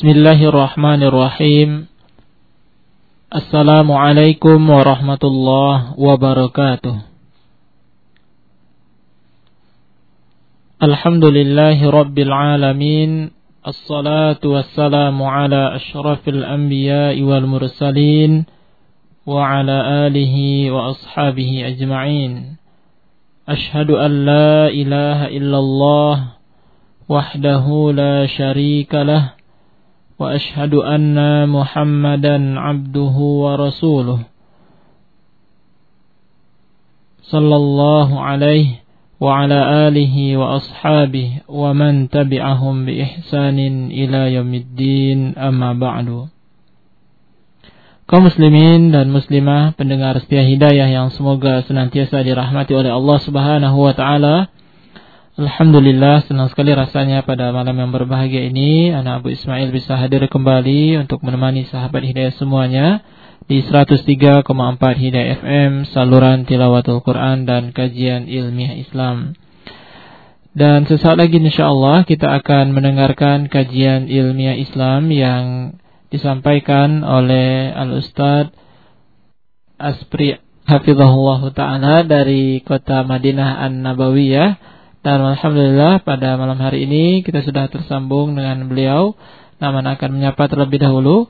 Bismillahirrahmanirrahim. Assalamualaikum warahmatullahi wabarakatuh. Alhamdulillahi rabbil alamin. Assalatu wassalamu ala ashrafil anbiya'i wal mursalin wa ala alihi wa ashabihi ajma'in. Ashhadu an la ilaha illallah wahdahu la syarika lah واشهد ان محمدا عبده ورسوله صلى الله عليه وعلى اله واصحابه ومن تبعهم باحسان الى يوم الدين اما بعد kaum muslimin dan muslimah pendengar setia hidayah yang semoga senantiasa dirahmati oleh Allah Subhanahu wa taala Alhamdulillah senang sekali rasanya pada malam yang berbahagia ini anak Abu Ismail bisa hadir kembali untuk menemani sahabat hidayah semuanya di 103,4 Hidayah FM saluran tilawatul Quran dan kajian ilmiah Islam. Dan sesaat lagi insyaallah kita akan mendengarkan kajian ilmiah Islam yang disampaikan oleh Al Ustaz Aspri Hafizahullah Ta'ala dari kota Madinah An-Nabawiyah dan Alhamdulillah pada malam hari ini kita sudah tersambung dengan beliau. Namun akan menyapa terlebih dahulu.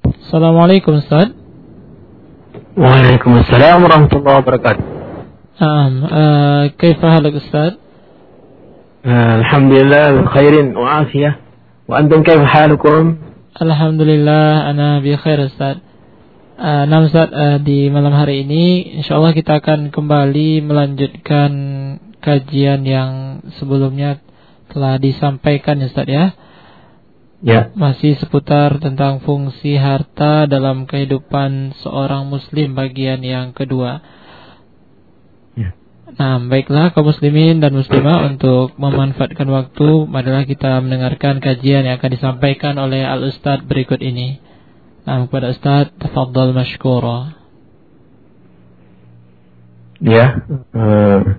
Assalamualaikum Ustaz. Waalaikumsalam warahmatullahi wabarakatuh. Um, uh, eh, Kaifah halak Ustaz? Eh, alhamdulillah khairin wa afiyah. Wa antum kaifah halukum? Alhamdulillah ana bi khair Ustaz. Eh, uh, Namun uh, di malam hari ini insya Allah kita akan kembali melanjutkan kajian yang sebelumnya telah disampaikan ya Ustaz ya. Ya. Masih seputar tentang fungsi harta dalam kehidupan seorang muslim bagian yang kedua. Ya. Nah, baiklah kaum muslimin dan muslimah untuk memanfaatkan waktu, marilah kita mendengarkan kajian yang akan disampaikan oleh Al Ustaz berikut ini. Nah, kepada Ustaz, tafadhal mashkura. Ya. Uh,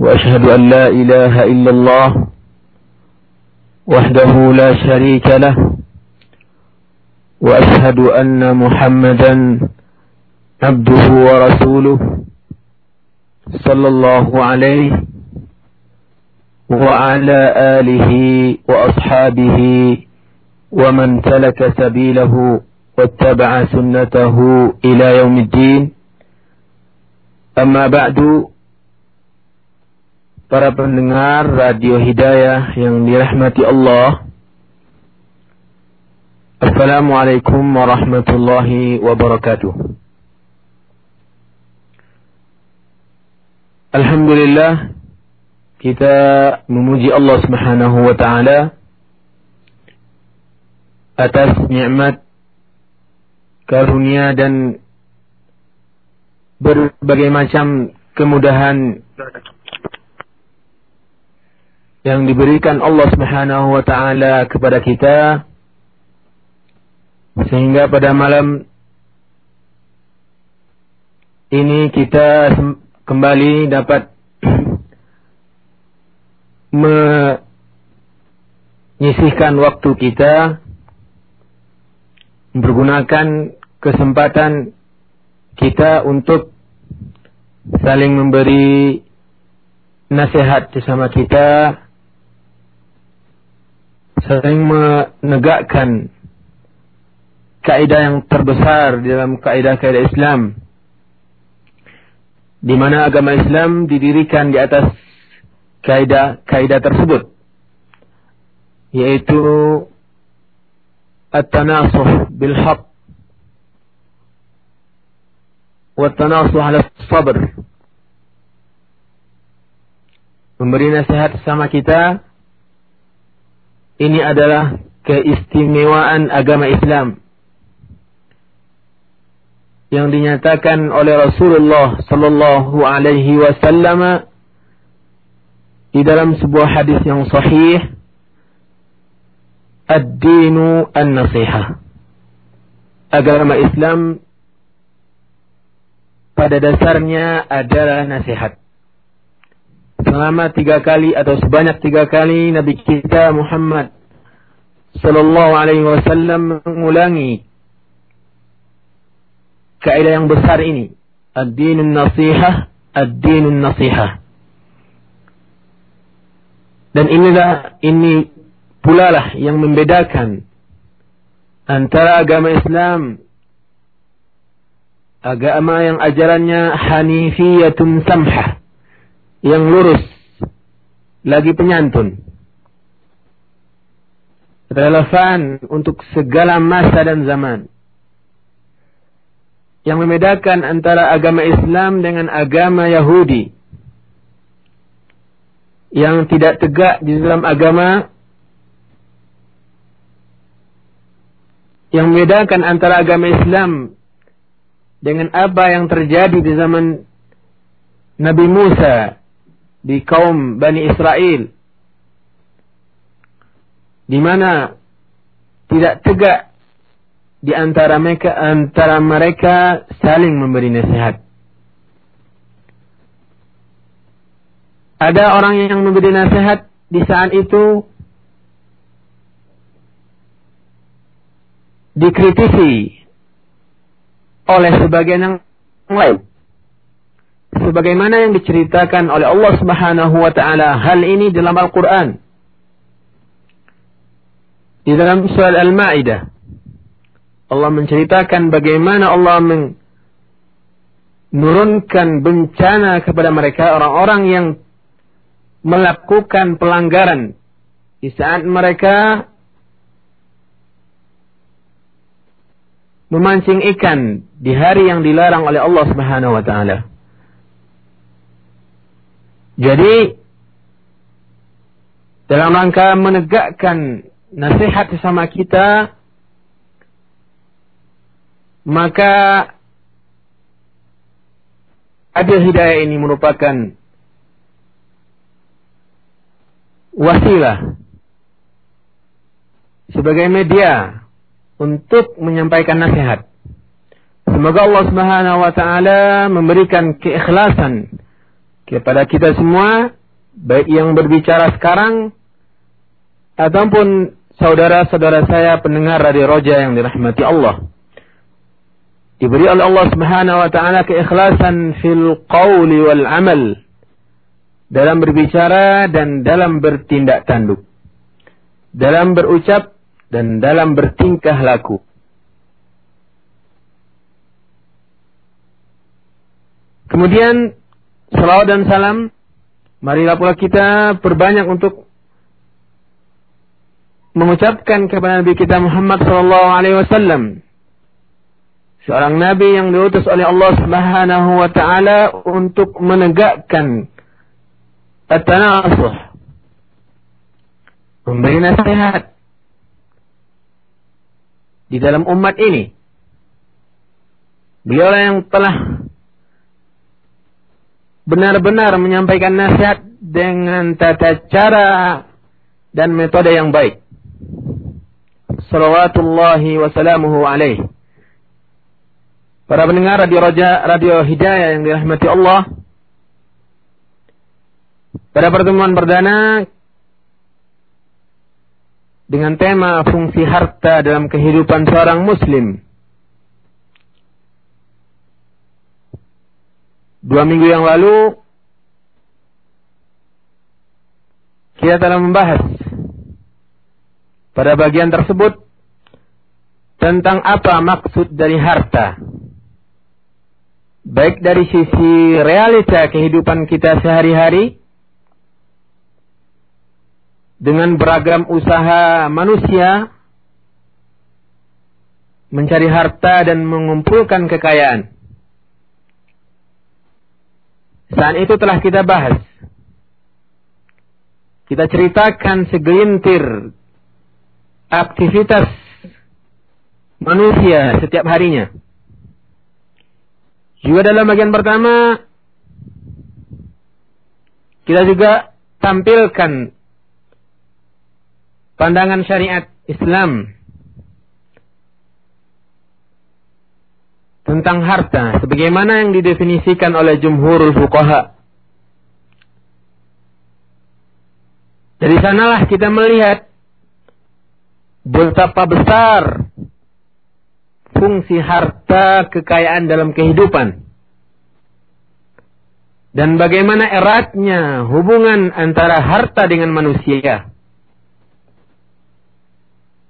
وأشهد أن لا إله إلا الله وحده لا شريك له وأشهد أن محمدا عبده ورسوله صلى الله عليه وعلى آله وأصحابه ومن سلك سبيله واتبع سنته إلى يوم الدين. أما بعد para pendengar Radio Hidayah yang dirahmati Allah. Assalamualaikum warahmatullahi wabarakatuh. Alhamdulillah kita memuji Allah Subhanahu wa taala atas nikmat karunia dan berbagai macam kemudahan yang diberikan Allah Subhanahu wa taala kepada kita. Sehingga pada malam ini kita kembali dapat menyisihkan waktu kita menggunakan kesempatan kita untuk saling memberi nasihat bersama kita sering menegakkan kaidah yang terbesar di dalam kaidah-kaidah Islam. Di mana agama Islam didirikan di atas kaidah-kaidah tersebut. Yaitu at-tanasuh bil haqq wa at-tanasuh ala sabr. Memberi nasihat sama kita ini adalah keistimewaan agama Islam. Yang dinyatakan oleh Rasulullah sallallahu alaihi wasallam di dalam sebuah hadis yang sahih ad-dinu an-nasihah agama Islam pada dasarnya adalah nasihat selama tiga kali atau sebanyak tiga kali Nabi kita Muhammad Sallallahu Alaihi Wasallam mengulangi kaidah yang besar ini. Ad-dinun nasihah, ad-dinun nasihah. Dan inilah ini pula lah yang membedakan antara agama Islam agama yang ajarannya hanifiyatun samhah yang lurus lagi penyantun relevan untuk segala masa dan zaman. Yang membedakan antara agama Islam dengan agama Yahudi. Yang tidak tegak di dalam agama yang membedakan antara agama Islam dengan apa yang terjadi di zaman Nabi Musa di kaum Bani Israel di mana tidak tegak di antara mereka antara mereka saling memberi nasihat. Ada orang yang memberi nasihat di saat itu dikritisi oleh sebagian yang lain. Sebagaimana yang diceritakan oleh Allah Subhanahu wa taala hal ini dalam Al-Qur'an di dalam surat Al-Maidah Allah menceritakan bagaimana Allah menurunkan bencana kepada mereka orang-orang yang melakukan pelanggaran di saat mereka memancing ikan di hari yang dilarang oleh Allah Subhanahu wa taala. Jadi dalam rangka menegakkan nasihat sama kita maka ada hidayah ini merupakan wasilah sebagai media untuk menyampaikan nasihat. Semoga Allah Subhanahu wa taala memberikan keikhlasan kepada kita semua baik yang berbicara sekarang ataupun saudara-saudara saya pendengar radio Roja yang dirahmati Allah. Diberi oleh Allah Subhanahu wa taala keikhlasan fil qawli wal amal dalam berbicara dan dalam bertindak tanduk. Dalam berucap dan dalam bertingkah laku. Kemudian salawat dan salam. Marilah pula kita perbanyak untuk mengucapkan kepada Nabi kita Muhammad sallallahu alaihi wasallam. Seorang nabi yang diutus oleh Allah Subhanahu wa taala untuk menegakkan at-tanasuh. Memberi nasihat. Di dalam umat ini. Beliau yang telah benar-benar menyampaikan nasihat dengan tata cara dan metode yang baik salawatullahi wasalamuhu alaih. Para pendengar radio Raja, radio Hidayah yang dirahmati Allah. Pada pertemuan perdana dengan tema fungsi harta dalam kehidupan seorang muslim. Dua minggu yang lalu kita telah membahas pada bagian tersebut tentang apa maksud dari harta. Baik dari sisi realita kehidupan kita sehari-hari, dengan beragam usaha manusia mencari harta dan mengumpulkan kekayaan. Saat itu telah kita bahas. Kita ceritakan segelintir aktivitas manusia setiap harinya. Juga dalam bagian pertama kita juga tampilkan pandangan syariat Islam tentang harta sebagaimana yang didefinisikan oleh jumhurul fuqaha. Dari sanalah kita melihat betapa besar fungsi harta kekayaan dalam kehidupan. Dan bagaimana eratnya hubungan antara harta dengan manusia.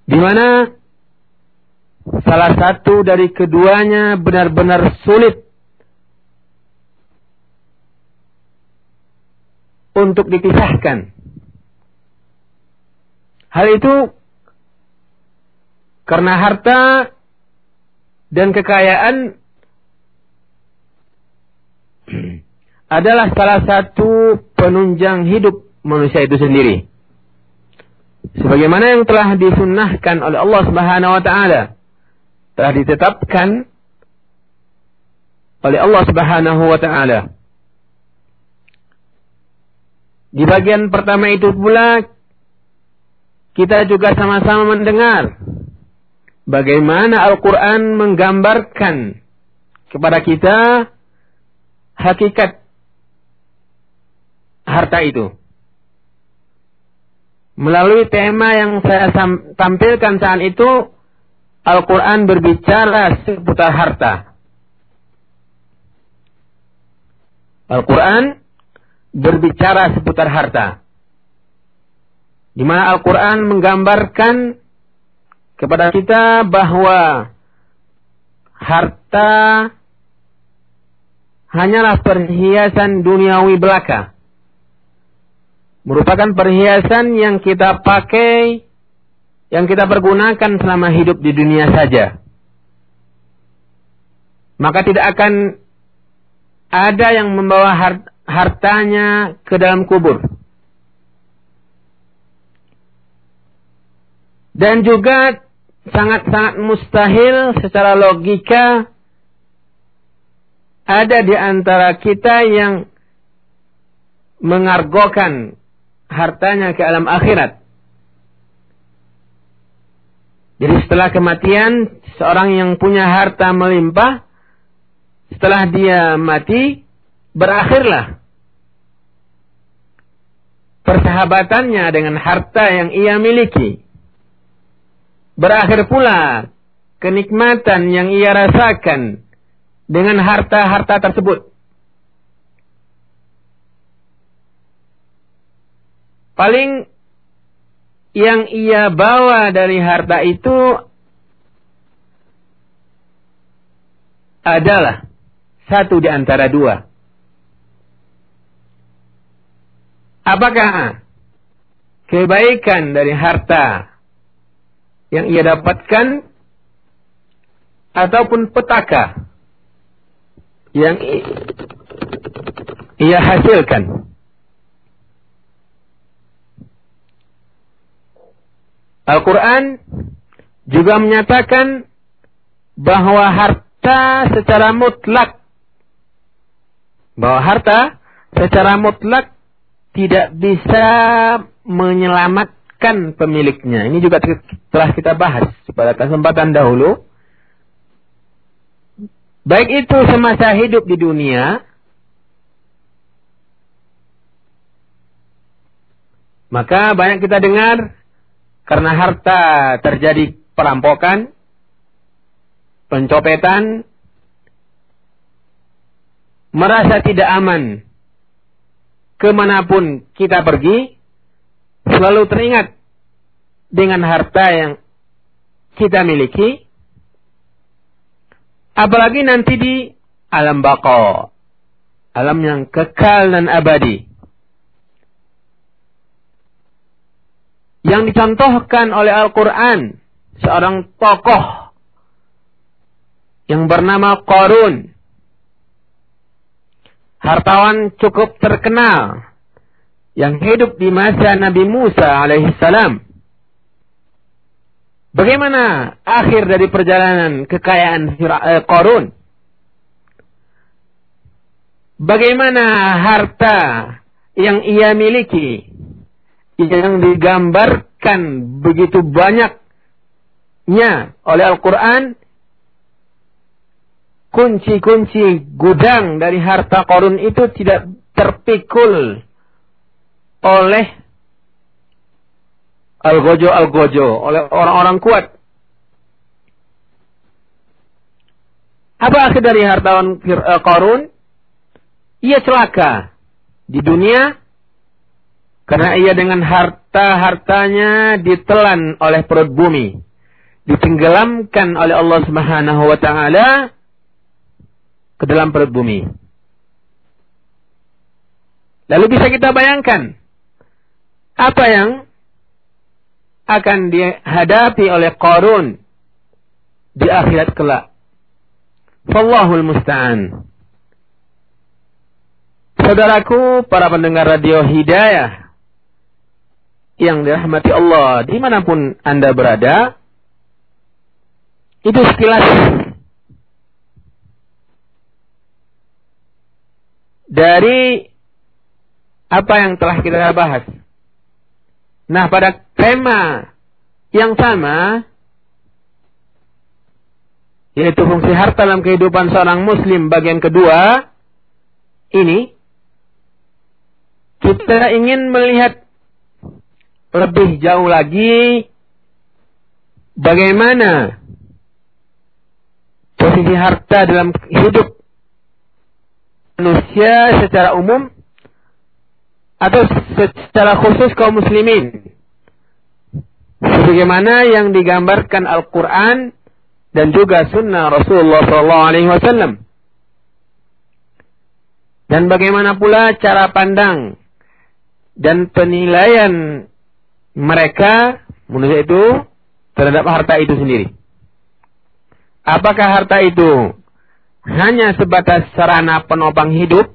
Di mana salah satu dari keduanya benar-benar sulit untuk dipisahkan. Hal itu karena harta dan kekayaan adalah salah satu penunjang hidup manusia itu sendiri. Sebagaimana yang telah disunnahkan oleh Allah Subhanahu wa taala, telah ditetapkan oleh Allah Subhanahu wa taala. Di bagian pertama itu pula kita juga sama-sama mendengar bagaimana Al-Quran menggambarkan kepada kita hakikat harta itu. Melalui tema yang saya tampilkan saat itu, Al-Quran berbicara seputar harta. Al-Quran berbicara seputar harta. Di mana Al-Quran menggambarkan kepada kita bahwa harta hanyalah perhiasan duniawi belaka. Merupakan perhiasan yang kita pakai, yang kita pergunakan selama hidup di dunia saja. Maka tidak akan ada yang membawa hartanya ke dalam kubur. Dan juga sangat-sangat mustahil secara logika ada di antara kita yang mengargokan hartanya ke alam akhirat. Jadi setelah kematian, seorang yang punya harta melimpah, setelah dia mati, berakhirlah persahabatannya dengan harta yang ia miliki. Berakhir pula kenikmatan yang ia rasakan dengan harta-harta tersebut. Paling yang ia bawa dari harta itu adalah satu di antara dua. Apakah kebaikan dari harta yang ia dapatkan ataupun petaka yang ia hasilkan. Al-Quran juga menyatakan bahwa harta secara mutlak bahwa harta secara mutlak tidak bisa menyelamat kan pemiliknya. Ini juga telah kita bahas pada kesempatan dahulu. Baik itu semasa hidup di dunia, maka banyak kita dengar karena harta terjadi perampokan, pencopetan, merasa tidak aman ke mana pun kita pergi, selalu teringat dengan harta yang kita miliki, apalagi nanti di alam bako, alam yang kekal dan abadi. Yang dicontohkan oleh Al-Quran, seorang tokoh yang bernama Korun, hartawan cukup terkenal yang hidup di masa Nabi Musa alaihissalam. Bagaimana akhir dari perjalanan kekayaan eh, Korun? Bagaimana harta yang ia miliki yang digambarkan begitu banyaknya oleh Al-Quran kunci-kunci gudang dari harta korun itu tidak terpikul oleh al-gojo-al-gojo, oleh orang-orang kuat. Apa akhir dari korun? Eh, ia celaka di dunia karena ia dengan harta-hartanya ditelan oleh perut bumi. Ditenggelamkan oleh Allah Subhanahu wa taala ke dalam perut bumi. Lalu bisa kita bayangkan apa yang akan dihadapi oleh Qarun di akhirat kelak. Wallahul musta'an. Saudaraku, para pendengar radio Hidayah yang dirahmati Allah di mana pun Anda berada, itu sekilas dari apa yang telah kita bahas. Nah, pada tema yang sama, yaitu fungsi harta dalam kehidupan seorang muslim bagian kedua, ini, kita ingin melihat lebih jauh lagi bagaimana posisi harta dalam hidup manusia secara umum atau secara khusus kaum muslimin. Sebagaimana yang digambarkan Al-Quran dan juga sunnah Rasulullah SAW. Dan bagaimana pula cara pandang dan penilaian mereka manusia itu terhadap harta itu sendiri. Apakah harta itu hanya sebatas sarana penopang hidup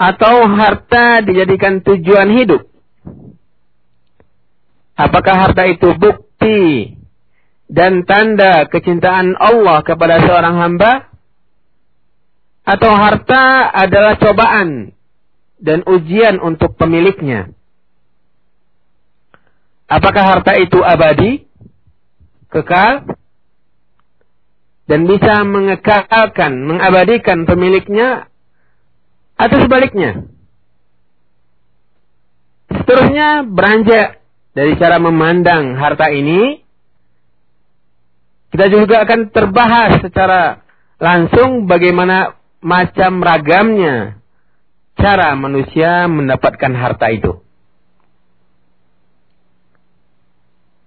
atau harta dijadikan tujuan hidup? Apakah harta itu bukti dan tanda kecintaan Allah kepada seorang hamba? Atau harta adalah cobaan dan ujian untuk pemiliknya? Apakah harta itu abadi, kekal, dan bisa mengekalkan, mengabadikan pemiliknya atau sebaliknya. Seterusnya beranjak dari cara memandang harta ini, kita juga akan terbahas secara langsung bagaimana macam ragamnya cara manusia mendapatkan harta itu.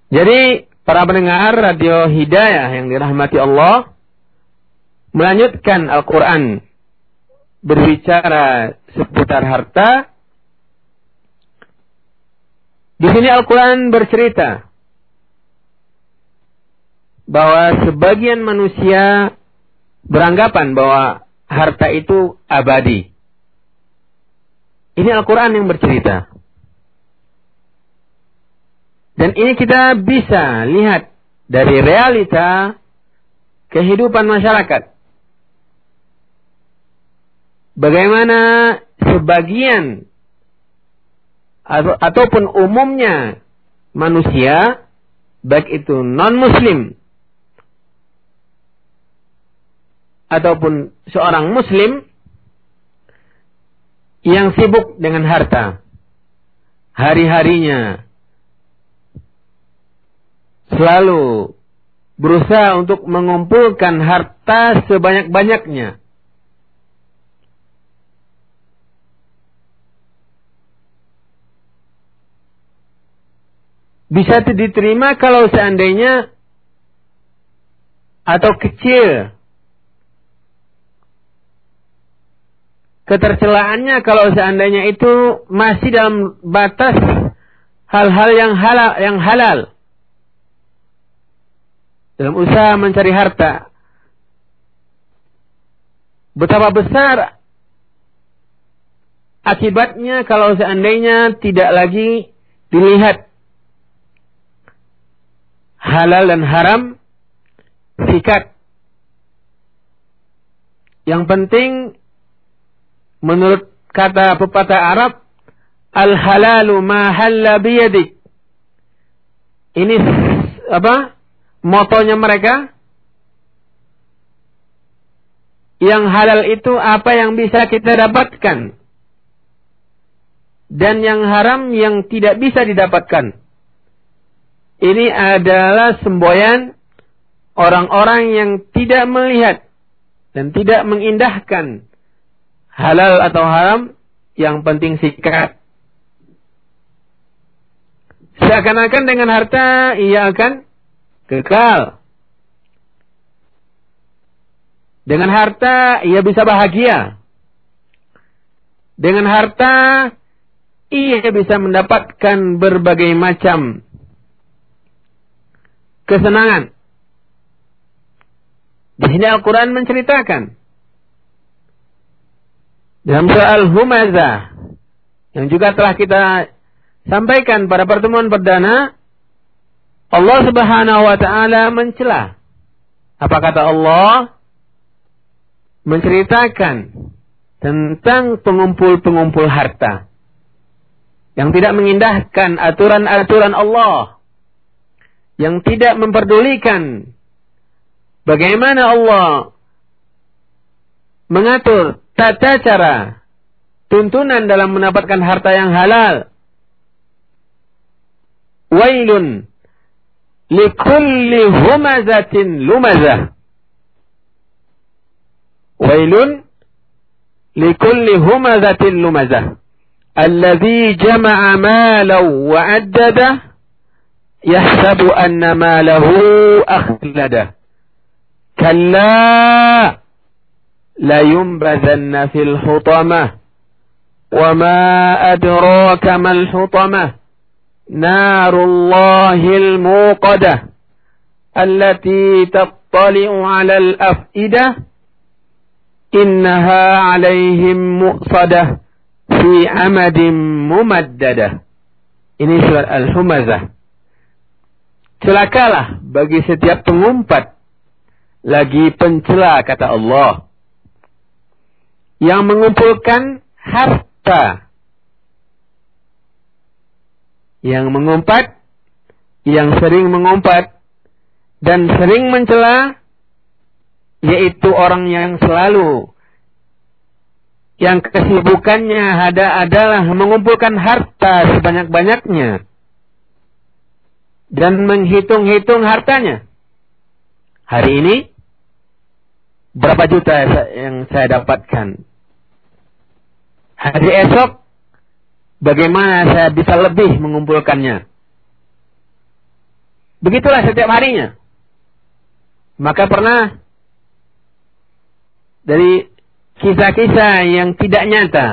Jadi para pendengar radio Hidayah yang dirahmati Allah melanjutkan Al-Quran berbicara seputar harta. Di sini Al-Quran bercerita bahwa sebagian manusia beranggapan bahwa harta itu abadi. Ini Al-Quran yang bercerita. Dan ini kita bisa lihat dari realita kehidupan masyarakat. Bagaimana sebagian atau, ataupun umumnya manusia, baik itu non-muslim ataupun seorang muslim yang sibuk dengan harta. Hari-harinya selalu berusaha untuk mengumpulkan harta sebanyak-banyaknya. Bisa diterima kalau seandainya atau kecil ketercelaannya kalau seandainya itu masih dalam batas hal-hal yang halal yang halal dalam usaha mencari harta. Betapa besar akibatnya kalau seandainya tidak lagi dilihat halal dan haram sikat. Yang penting menurut kata pepatah Arab al-halalu ma halla biyadik. Ini apa? Motonya mereka yang halal itu apa yang bisa kita dapatkan dan yang haram yang tidak bisa didapatkan. Ini adalah semboyan orang-orang yang tidak melihat dan tidak mengindahkan halal atau haram, yang penting sikat. Seakan-akan dengan harta ia akan kekal. Dengan harta ia bisa bahagia. Dengan harta ia bisa mendapatkan berbagai macam kesenangan. Di sini Al-Quran menceritakan dalam surah Al-Humazah yang juga telah kita sampaikan pada pertemuan perdana Allah Subhanahu wa taala mencela. Apa kata Allah? Menceritakan tentang pengumpul-pengumpul harta yang tidak mengindahkan aturan-aturan Allah yang tidak memperdulikan bagaimana Allah mengatur tata cara tuntunan dalam mendapatkan harta yang halal. Wailun likulli humazatin lumazah. Wailun likulli humazatin lumazah. Alladhi jama'a malau wa'addada yahsabu anna malahu akhlada. Kalla لينبذن في الحطمة. وما أدراك ما الحطمة؟ نار الله الموقدة التي تطلع على الأفئدة. إنها عليهم مؤصدة في عمد ممددة. Ini surat Al-Humazah. Celakalah bagi setiap pengumpat. Lagi pencela kata Allah. Yang mengumpulkan harta. Yang mengumpat, yang sering mengumpat, dan sering mencela, yaitu orang yang selalu yang kesibukannya ada adalah mengumpulkan harta sebanyak-banyaknya dan menghitung-hitung hartanya. Hari ini berapa juta yang saya dapatkan. Hari esok, bagaimana saya bisa lebih mengumpulkannya. Begitulah setiap harinya. Maka pernah dari kisah-kisah yang tidak nyata,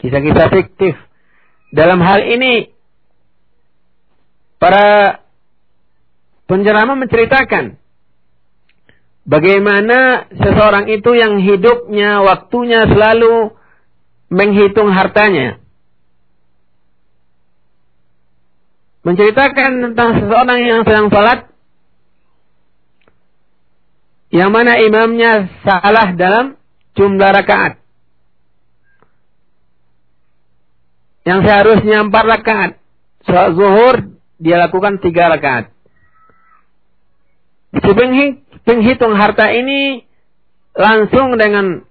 kisah-kisah fiktif. Dalam hal ini, para penceramah menceritakan Bagaimana seseorang itu yang hidupnya, waktunya selalu menghitung hartanya. Menceritakan tentang seseorang yang sedang salat, yang mana imamnya salah dalam jumlah rakaat. Yang seharusnya empat rakaat. Salat zuhur, dia lakukan tiga rakaat. Si penghitung harta ini langsung dengan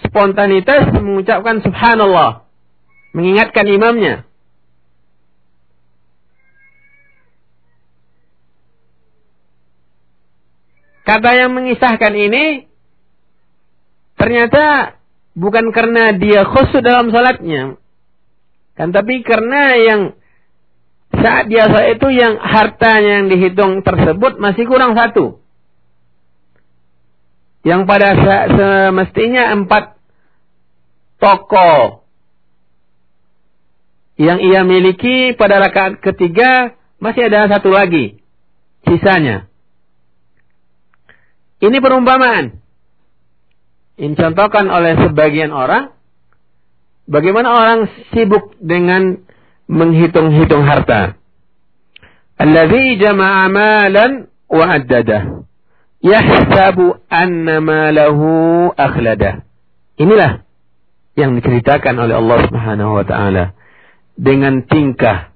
spontanitas mengucapkan subhanallah. Mengingatkan imamnya. Kata yang mengisahkan ini ternyata bukan karena dia khusus dalam salatnya. Kan tapi karena yang saat dia saat itu yang hartanya yang dihitung tersebut masih kurang satu yang pada semestinya empat toko yang ia miliki pada rakaat ketiga masih ada satu lagi sisanya. Ini perumpamaan. Ini contohkan oleh sebagian orang. Bagaimana orang sibuk dengan menghitung-hitung harta. Alladhi jama'a malan wa addadah. Yahsabu anna malahu akhladah. Inilah yang diceritakan oleh Allah Subhanahu wa taala dengan tingkah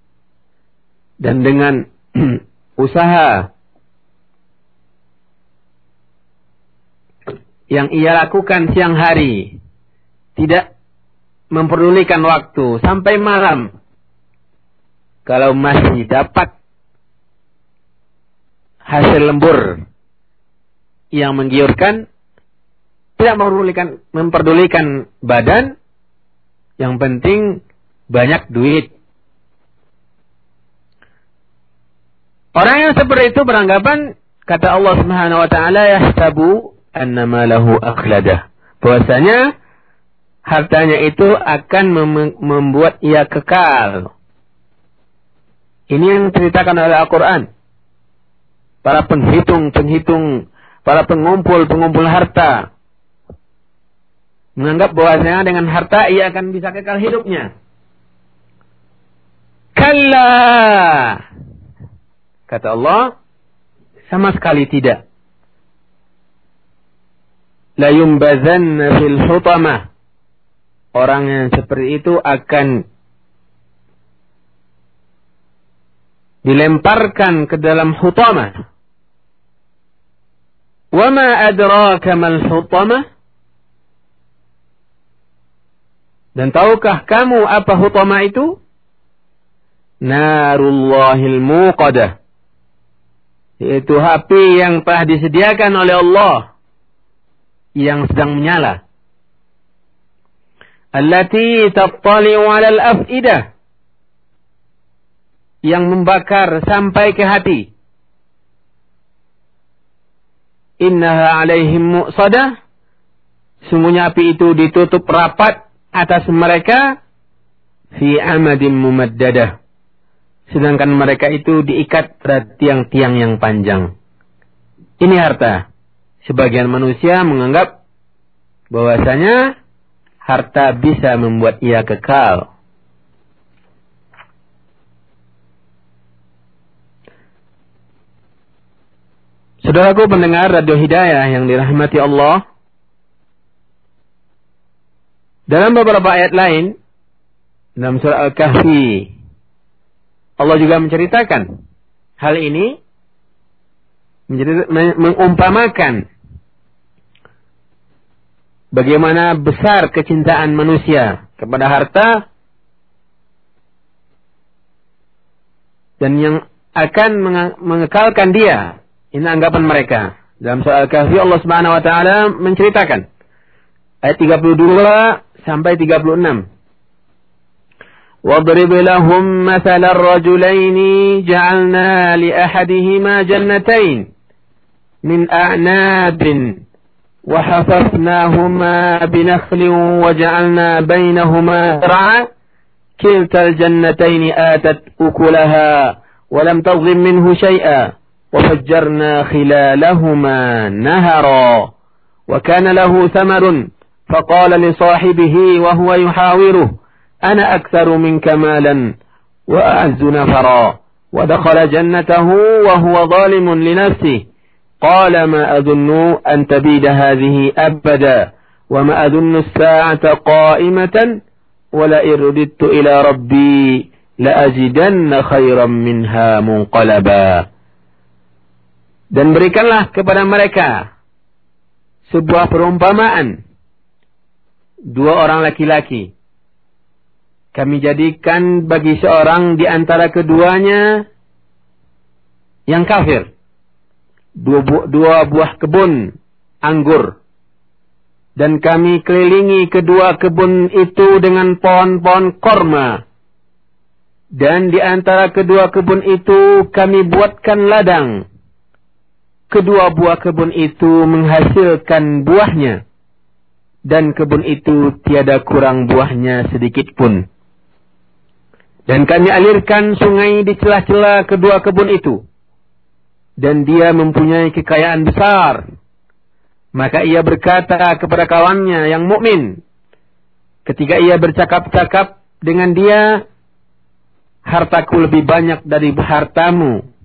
dan dengan usaha yang ia lakukan siang hari tidak memperdulikan waktu sampai malam. Kalau masih dapat hasil lembur yang menggiurkan, tidak memperdulikan, memperdulikan badan, yang penting banyak duit. Orang yang seperti itu beranggapan kata Allah Subhanahu wa taala yahsabu annama lahu akhladah. Bahwasanya hartanya itu akan mem membuat ia kekal. Ini yang diceritakan oleh Al-Quran. Para penghitung-penghitung, para pengumpul-pengumpul harta. Menganggap bahwasanya dengan harta ia akan bisa kekal hidupnya. Kalla. Kata Allah, sama sekali tidak. La yumbazanna fil hutamah orang yang seperti itu akan dilemparkan ke dalam hutamah. Wama adraka mal hutamah? Dan tahukah kamu apa hutamah itu? Narullahil muqadah. Yaitu api yang telah disediakan oleh Allah. Yang sedang menyala allati tattali'u 'ala al-af'idah yang membakar sampai ke hati. Innaha 'alaihim mu'sadah Sungguhnya api itu ditutup rapat atas mereka fi amadin mumaddadah. Sedangkan mereka itu diikat pada tiang-tiang yang panjang. Ini harta. Sebagian manusia menganggap bahwasanya harta bisa membuat ia kekal. Saudaraku pendengar Radio Hidayah yang dirahmati Allah. Dalam beberapa ayat lain, dalam surah Al-Kahfi, Allah juga menceritakan hal ini, mengumpamakan bagaimana besar kecintaan manusia kepada harta dan yang akan mengekalkan dia. Ini anggapan mereka. Dalam soal kahfi Allah Subhanahu wa taala menceritakan ayat 32 sampai 36. واضرب لهم مثل الرجلين جعلنا لأحدهما جنتين من أعناب وحففناهما بنخل وجعلنا بينهما زرعا كلتا الجنتين آتت أكلها ولم تظلم منه شيئا وفجرنا خلالهما نهرا وكان له ثمر فقال لصاحبه وهو يحاوره أنا أكثر منك مالا وأعز نفرا. ودخل جنته وهو ظالم لنفسه. قال ما أظن أن تبيد هذه أبدا وما أظن الساعة قائمة ولئن رددت إلى ربي لأجدن خيرا منها منقلبا. Dan berikanlah kepada mereka sebuah perumpamaan. Dua orang laki-laki. Kami jadikan bagi seorang di antara keduanya yang kafir dua, bu dua buah kebun anggur. Dan kami kelilingi kedua kebun itu dengan pohon-pohon korma. Dan di antara kedua kebun itu kami buatkan ladang. Kedua buah kebun itu menghasilkan buahnya. Dan kebun itu tiada kurang buahnya sedikit pun. Dan kami alirkan sungai di celah-celah kedua kebun itu dan dia mempunyai kekayaan besar. Maka ia berkata kepada kawannya yang mukmin ketika ia bercakap-cakap dengan dia, hartaku lebih banyak dari hartamu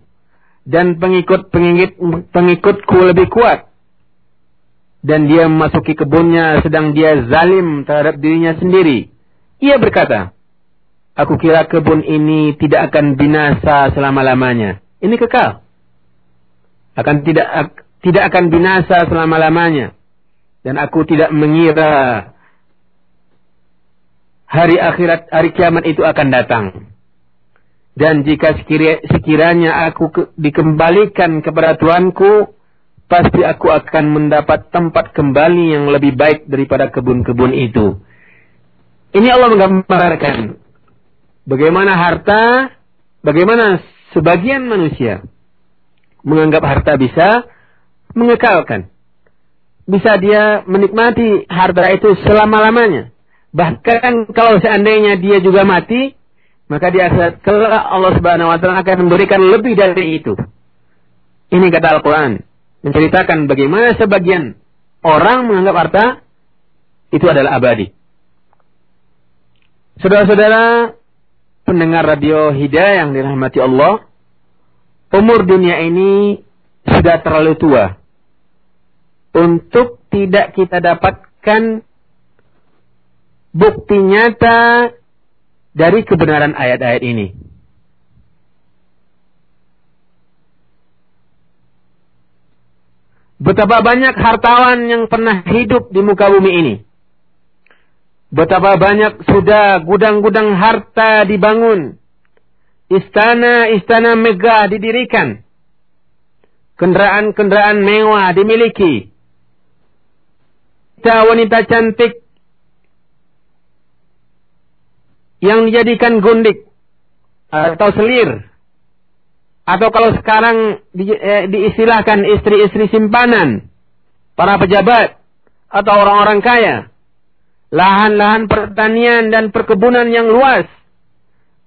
dan pengikut-pengikut pengikutku lebih kuat dan dia memasuki kebunnya sedang dia zalim terhadap dirinya sendiri. Ia berkata, Aku kira kebun ini tidak akan binasa selama-lamanya. Ini kekal. Akan tidak tidak akan binasa selama-lamanya. Dan aku tidak mengira hari akhirat, hari kiamat itu akan datang. Dan jika sekiranya aku dikembalikan kepada Tuanku, pasti aku akan mendapat tempat kembali yang lebih baik daripada kebun-kebun itu. Ini Allah menggambarkan bagaimana harta, bagaimana sebagian manusia menganggap harta bisa mengekalkan. Bisa dia menikmati harta itu selama-lamanya. Bahkan kalau seandainya dia juga mati, maka dia kelak Allah Subhanahu wa taala akan memberikan lebih dari itu. Ini kata Al-Qur'an menceritakan bagaimana sebagian orang menganggap harta itu adalah abadi. Saudara-saudara pendengar radio Hidayah yang dirahmati Allah, umur dunia ini sudah terlalu tua untuk tidak kita dapatkan bukti nyata dari kebenaran ayat-ayat ini. Betapa banyak hartawan yang pernah hidup di muka bumi ini. Betapa banyak sudah gudang-gudang harta dibangun. Istana-istana megah didirikan. Kendaraan-kendaraan mewah dimiliki. Wanita cantik yang dijadikan gundik atau selir atau kalau sekarang di, eh, diistilahkan istri-istri simpanan, para pejabat, atau orang-orang kaya, lahan-lahan pertanian dan perkebunan yang luas,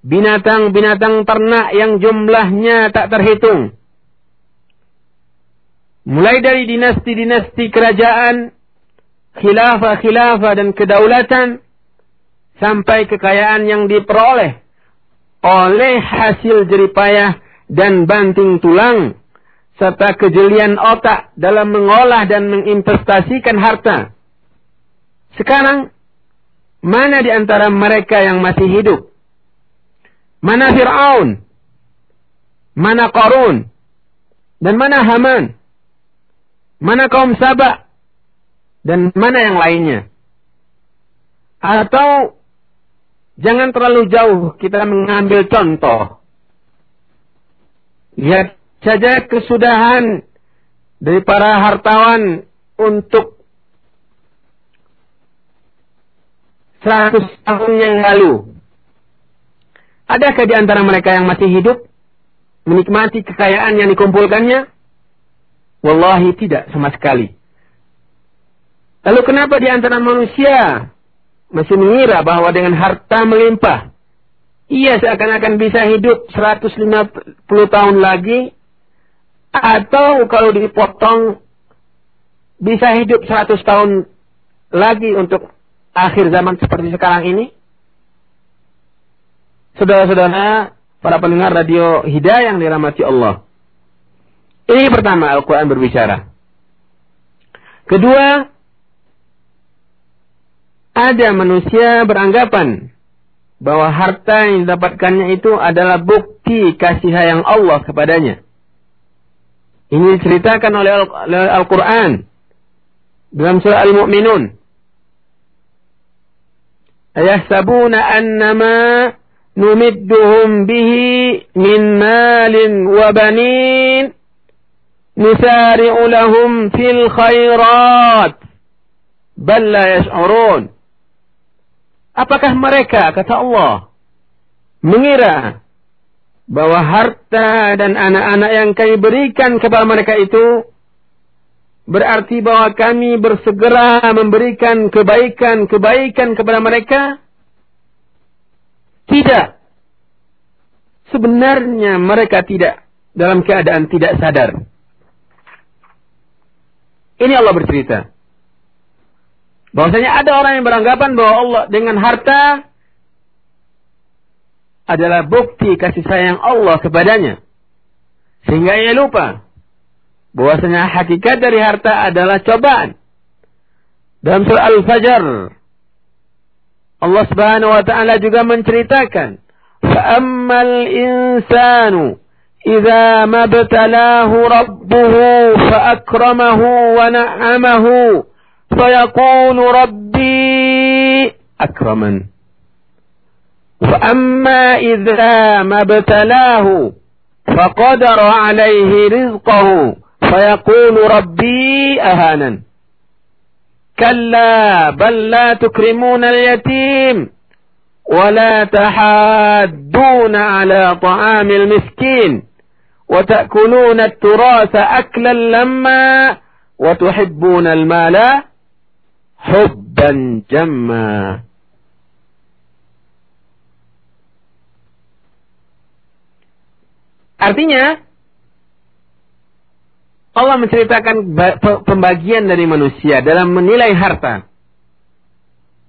binatang-binatang ternak yang jumlahnya tak terhitung. Mulai dari dinasti-dinasti kerajaan, khilafah-khilafah dan kedaulatan, sampai kekayaan yang diperoleh oleh hasil jeripayah dan banting tulang serta kejelian otak dalam mengolah dan menginvestasikan harta. Sekarang, mana di antara mereka yang masih hidup? Mana Fir'aun? Mana Qarun? Dan mana Haman? Mana kaum Sabah? Dan mana yang lainnya? Atau jangan terlalu jauh kita mengambil contoh Lihat saja kesudahan dari para hartawan untuk seratus tahun yang lalu. Adakah di antara mereka yang masih hidup menikmati kekayaan yang dikumpulkannya? Wallahi tidak sama sekali. Lalu kenapa di antara manusia masih mengira bahwa dengan harta melimpah ia seakan-akan bisa hidup 150 tahun lagi atau kalau dipotong bisa hidup 100 tahun lagi untuk akhir zaman seperti sekarang ini? Saudara-saudara, para pendengar radio Hidayah yang dirahmati Allah. Ini pertama Al-Quran berbicara. Kedua, ada manusia beranggapan bahwa harta yang didapatkannya itu adalah bukti kasih sayang Allah kepadanya. Ini diceritakan oleh Al-Quran dalam surah Al-Mu'minun. Ayahsabuna annama numidduhum bihi min malin wa banin nusari'u lahum fil khairat bal la yash'urun Apakah mereka, kata Allah, mengira bahwa harta dan anak-anak yang kami berikan kepada mereka itu berarti bahwa kami bersegera memberikan kebaikan-kebaikan kepada mereka? Tidak. Sebenarnya mereka tidak dalam keadaan tidak sadar. Ini Allah bercerita. Bahwasanya ada orang yang beranggapan bahwa Allah dengan harta adalah bukti kasih sayang Allah kepadanya. Sehingga ia lupa bahwasanya hakikat dari harta adalah cobaan. Dalam surah Al-Fajr Allah Subhanahu wa taala juga menceritakan, "Fa'ammal insanu idza mabtalahu rabbuhu fa'akramahu wa na'amahu fayaqulu rabbi akraman." وأما إذا ما ابتلاه فقدر عليه رزقه فيقول ربي أهانا كلا بل لا تكرمون اليتيم ولا تحادون على طعام المسكين وتأكلون التراث أكلا لما وتحبون المال hubban jamma Artinya Allah menceritakan pembagian dari manusia dalam menilai harta.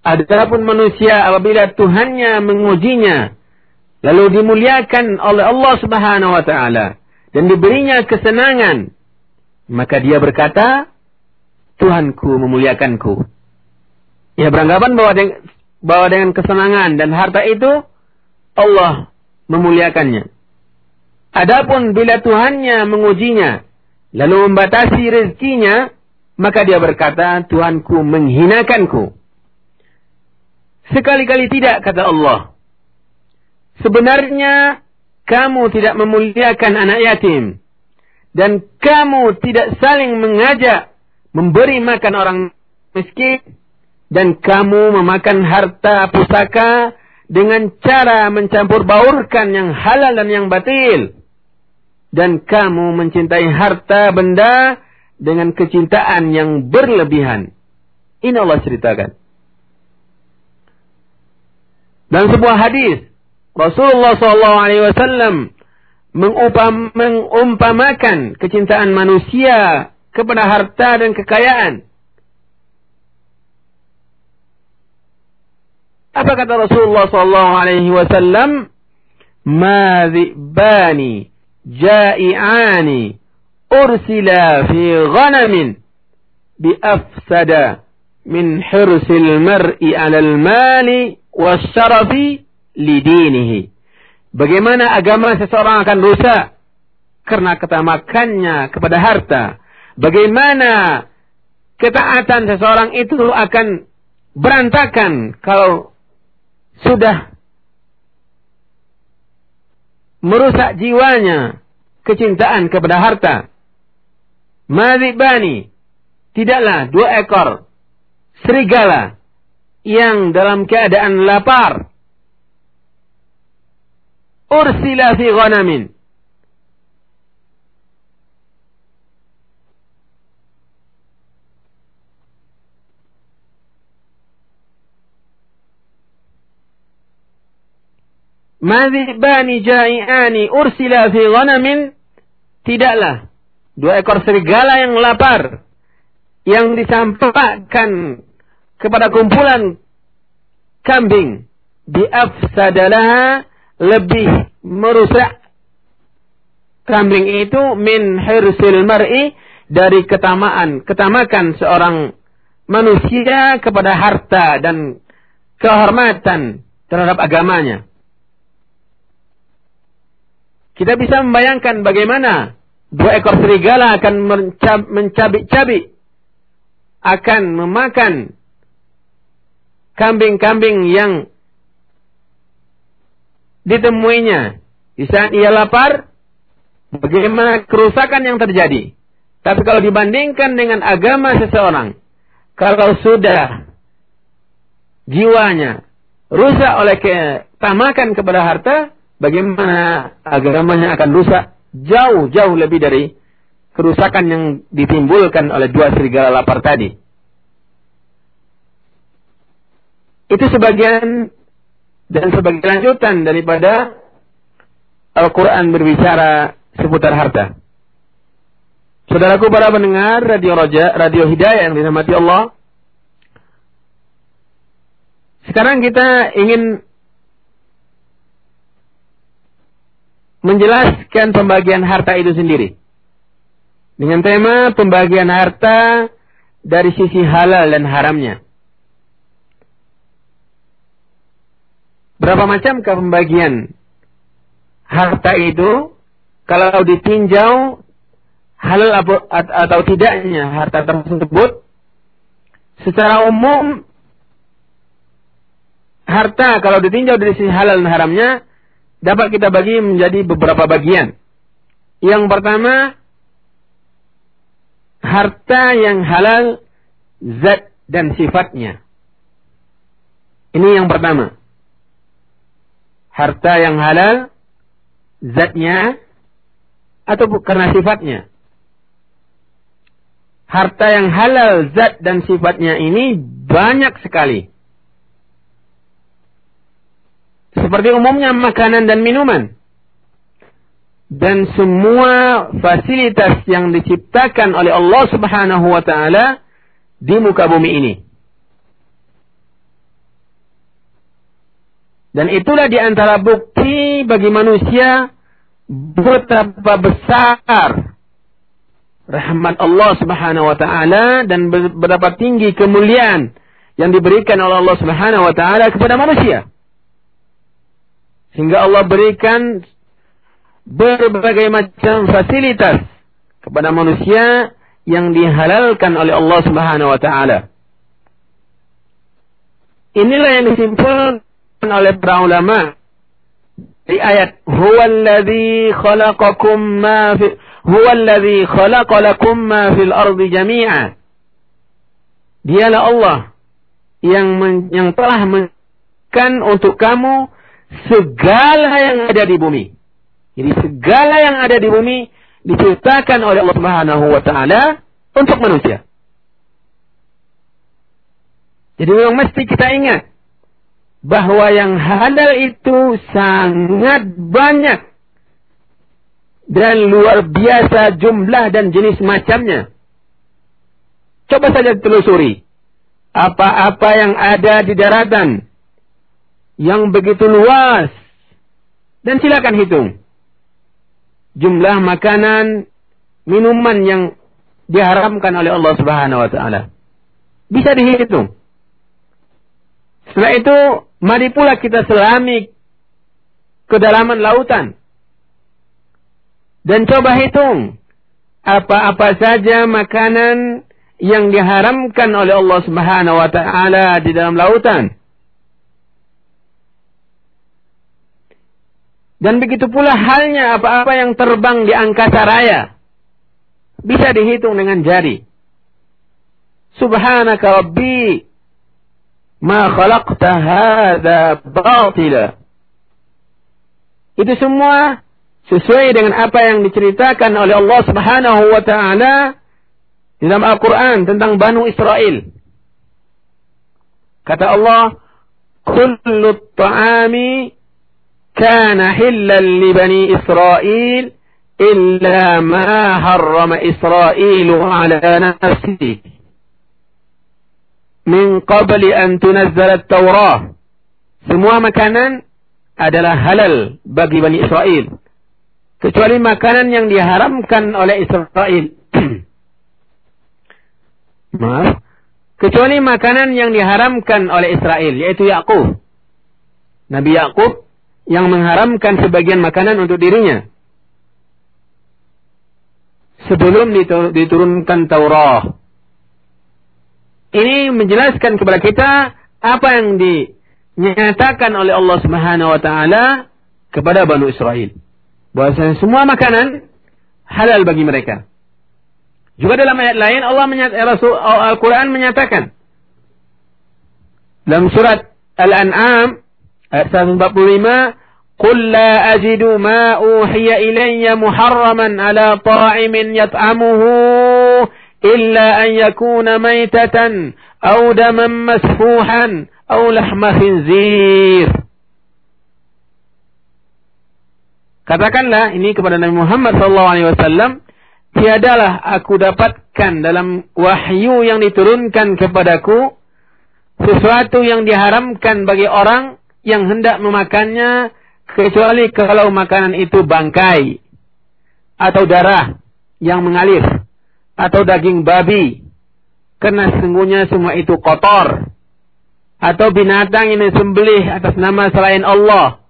Adapun manusia apabila Tuhannya mengujinya lalu dimuliakan oleh Allah Subhanahu wa taala dan diberinya kesenangan maka dia berkata Tuhanku memuliakanku Ya beranggapan bahwa dengan, bahwa dengan kesenangan dan harta itu Allah memuliakannya. Adapun bila Tuhannya mengujinya, lalu membatasi rezekinya, maka dia berkata, Tuhanku menghinakanku. Sekali-kali tidak, kata Allah. Sebenarnya, kamu tidak memuliakan anak yatim. Dan kamu tidak saling mengajak memberi makan orang miskin. Dan kamu memakan harta pusaka dengan cara mencampur baurkan yang halal dan yang batil dan kamu mencintai harta benda dengan kecintaan yang berlebihan. Ini Allah ceritakan. Dan sebuah hadis Rasulullah SAW mengumpam, mengumpamakan kecintaan manusia kepada harta dan kekayaan. Apa kata Rasulullah sallallahu alaihi wasallam? Ma dhibani ja'i'ani ursila fi ghanamin bi afsada min hirsil mar'i 'ala al-mali wasyarafi lidinihi. Bagaimana agama seseorang akan rusak karena ketamakannya kepada harta? Bagaimana ketaatan seseorang itu akan berantakan kalau sudah merusak jiwanya kecintaan kepada harta. Madibani tidaklah dua ekor serigala yang dalam keadaan lapar. Ursila fi ghanamin Madhibani ja'iani ursila fi ghanamin? Tidaklah. Dua ekor serigala yang lapar yang disampaikan kepada kumpulan kambing biafsadalah lebih merusak kambing itu min hirsil mar'i dari ketamaan ketamakan seorang manusia kepada harta dan kehormatan terhadap agamanya kita bisa membayangkan bagaimana dua ekor serigala akan mencabik-cabik, akan memakan kambing-kambing yang ditemuinya. Di saat ia lapar, bagaimana kerusakan yang terjadi. Tapi kalau dibandingkan dengan agama seseorang, kalau sudah jiwanya rusak oleh ketamakan kepada harta, bagaimana agamanya akan rusak jauh-jauh lebih dari kerusakan yang ditimbulkan oleh dua serigala lapar tadi. Itu sebagian dan sebagai lanjutan daripada Al-Quran berbicara seputar harta. Saudaraku para pendengar Radio Roja, Radio Hidayah yang dirahmati Allah. Sekarang kita ingin menjelaskan pembagian harta itu sendiri. Dengan tema pembagian harta dari sisi halal dan haramnya. Berapa macam pembagian harta itu? Kalau ditinjau halal atau tidaknya harta tersebut secara umum harta kalau ditinjau dari sisi halal dan haramnya dapat kita bagi menjadi beberapa bagian. Yang pertama, harta yang halal zat dan sifatnya. Ini yang pertama. Harta yang halal zatnya atau karena sifatnya. Harta yang halal zat dan sifatnya ini banyak sekali. Seperti umumnya makanan dan minuman. Dan semua fasilitas yang diciptakan oleh Allah subhanahu wa ta'ala di muka bumi ini. Dan itulah di antara bukti bagi manusia betapa besar rahmat Allah Subhanahu wa taala dan betapa tinggi kemuliaan yang diberikan oleh Allah Subhanahu wa taala kepada manusia. Sehingga Allah berikan berbagai macam fasilitas kepada manusia yang dihalalkan oleh Allah Subhanahu wa taala. Inilah yang disimpulkan oleh para ulama di ayat huwallazi khalaqakum ma fi huwallazi khalaqa lakum ma fil ardi jami'a. Dialah Allah yang men, yang telah memberikan untuk kamu segala yang ada di bumi. Jadi segala yang ada di bumi diciptakan oleh Allah Subhanahu wa taala untuk manusia. Jadi memang mesti kita ingat bahwa yang halal itu sangat banyak dan luar biasa jumlah dan jenis macamnya. Coba saja telusuri apa-apa yang ada di daratan yang begitu luas. Dan silakan hitung. Jumlah makanan, minuman yang diharamkan oleh Allah Subhanahu wa taala. Bisa dihitung. Setelah itu, mari pula kita selami kedalaman lautan. Dan coba hitung apa-apa saja makanan yang diharamkan oleh Allah Subhanahu wa taala di dalam lautan. Dan begitu pula halnya apa-apa yang terbang di angkasa raya. Bisa dihitung dengan jari. Subhanaka Rabbi ma khalaqta hadha batila. Itu semua sesuai dengan apa yang diceritakan oleh Allah Subhanahu wa taala di dalam Al-Qur'an tentang Banu Israel. Kata Allah, "Kullu ta'ami كان حلا لبني إسرائيل إلا ما حرم إسرائيل على نفسه من قبل أن تنزل التوراة semua makanan adalah halal bagi Bani Israel kecuali makanan yang diharamkan oleh Israel maaf kecuali makanan yang diharamkan oleh Israel yaitu Yakub Nabi Yakub yang mengharamkan sebagian makanan untuk dirinya. Sebelum diturunkan Taurat. Ini menjelaskan kepada kita apa yang dinyatakan oleh Allah Subhanahu wa taala kepada Bani Israel. Bahwasanya semua makanan halal bagi mereka. Juga dalam ayat lain Allah menyatakan Al-Qur'an menyatakan dalam surat Al-An'am 145 قل لا أجد ما أوحي إلي محرما على طاعم يطعمه إلا أن يكون ميتة أو دما مسفوحا أو لحم خنزير Katakanlah ini kepada Nabi Muhammad SAW, tiadalah aku dapatkan dalam wahyu yang diturunkan kepadaku sesuatu yang diharamkan bagi orang yang hendak memakannya kecuali kalau makanan itu bangkai atau darah yang mengalir atau daging babi. Karena sesungguhnya semua itu kotor. Atau binatang ini sembelih atas nama selain Allah.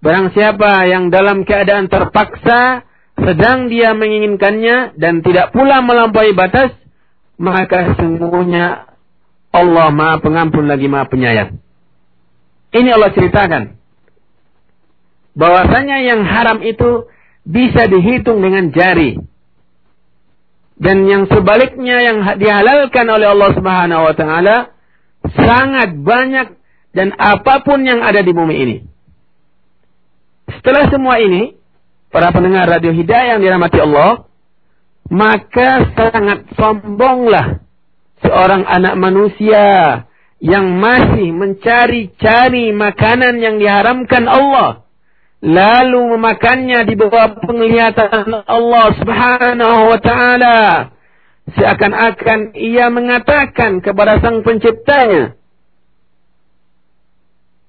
Barang siapa yang dalam keadaan terpaksa sedang dia menginginkannya dan tidak pula melampaui batas maka sesungguhnya Allah Maha Pengampun lagi Maha Penyayang ini Allah ceritakan bahwasanya yang haram itu bisa dihitung dengan jari. Dan yang sebaliknya yang dihalalkan oleh Allah Subhanahu wa taala sangat banyak dan apa pun yang ada di bumi ini. Setelah semua ini, para pendengar radio Hidayah yang dirahmati Allah, maka sangat sombonglah seorang anak manusia yang masih mencari-cari makanan yang diharamkan Allah lalu memakannya di bawah penglihatan Allah Subhanahu wa taala seakan-akan ia mengatakan kepada sang penciptanya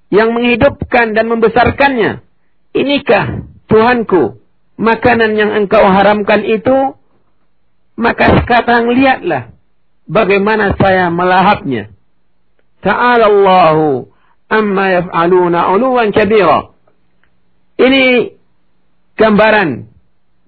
yang menghidupkan dan membesarkannya inikah Tuhanku makanan yang engkau haramkan itu? Maka sekarang lihatlah bagaimana saya melahapnya ta'ala Allahu amma yaf'aluna 'uluwan kabira ini gambaran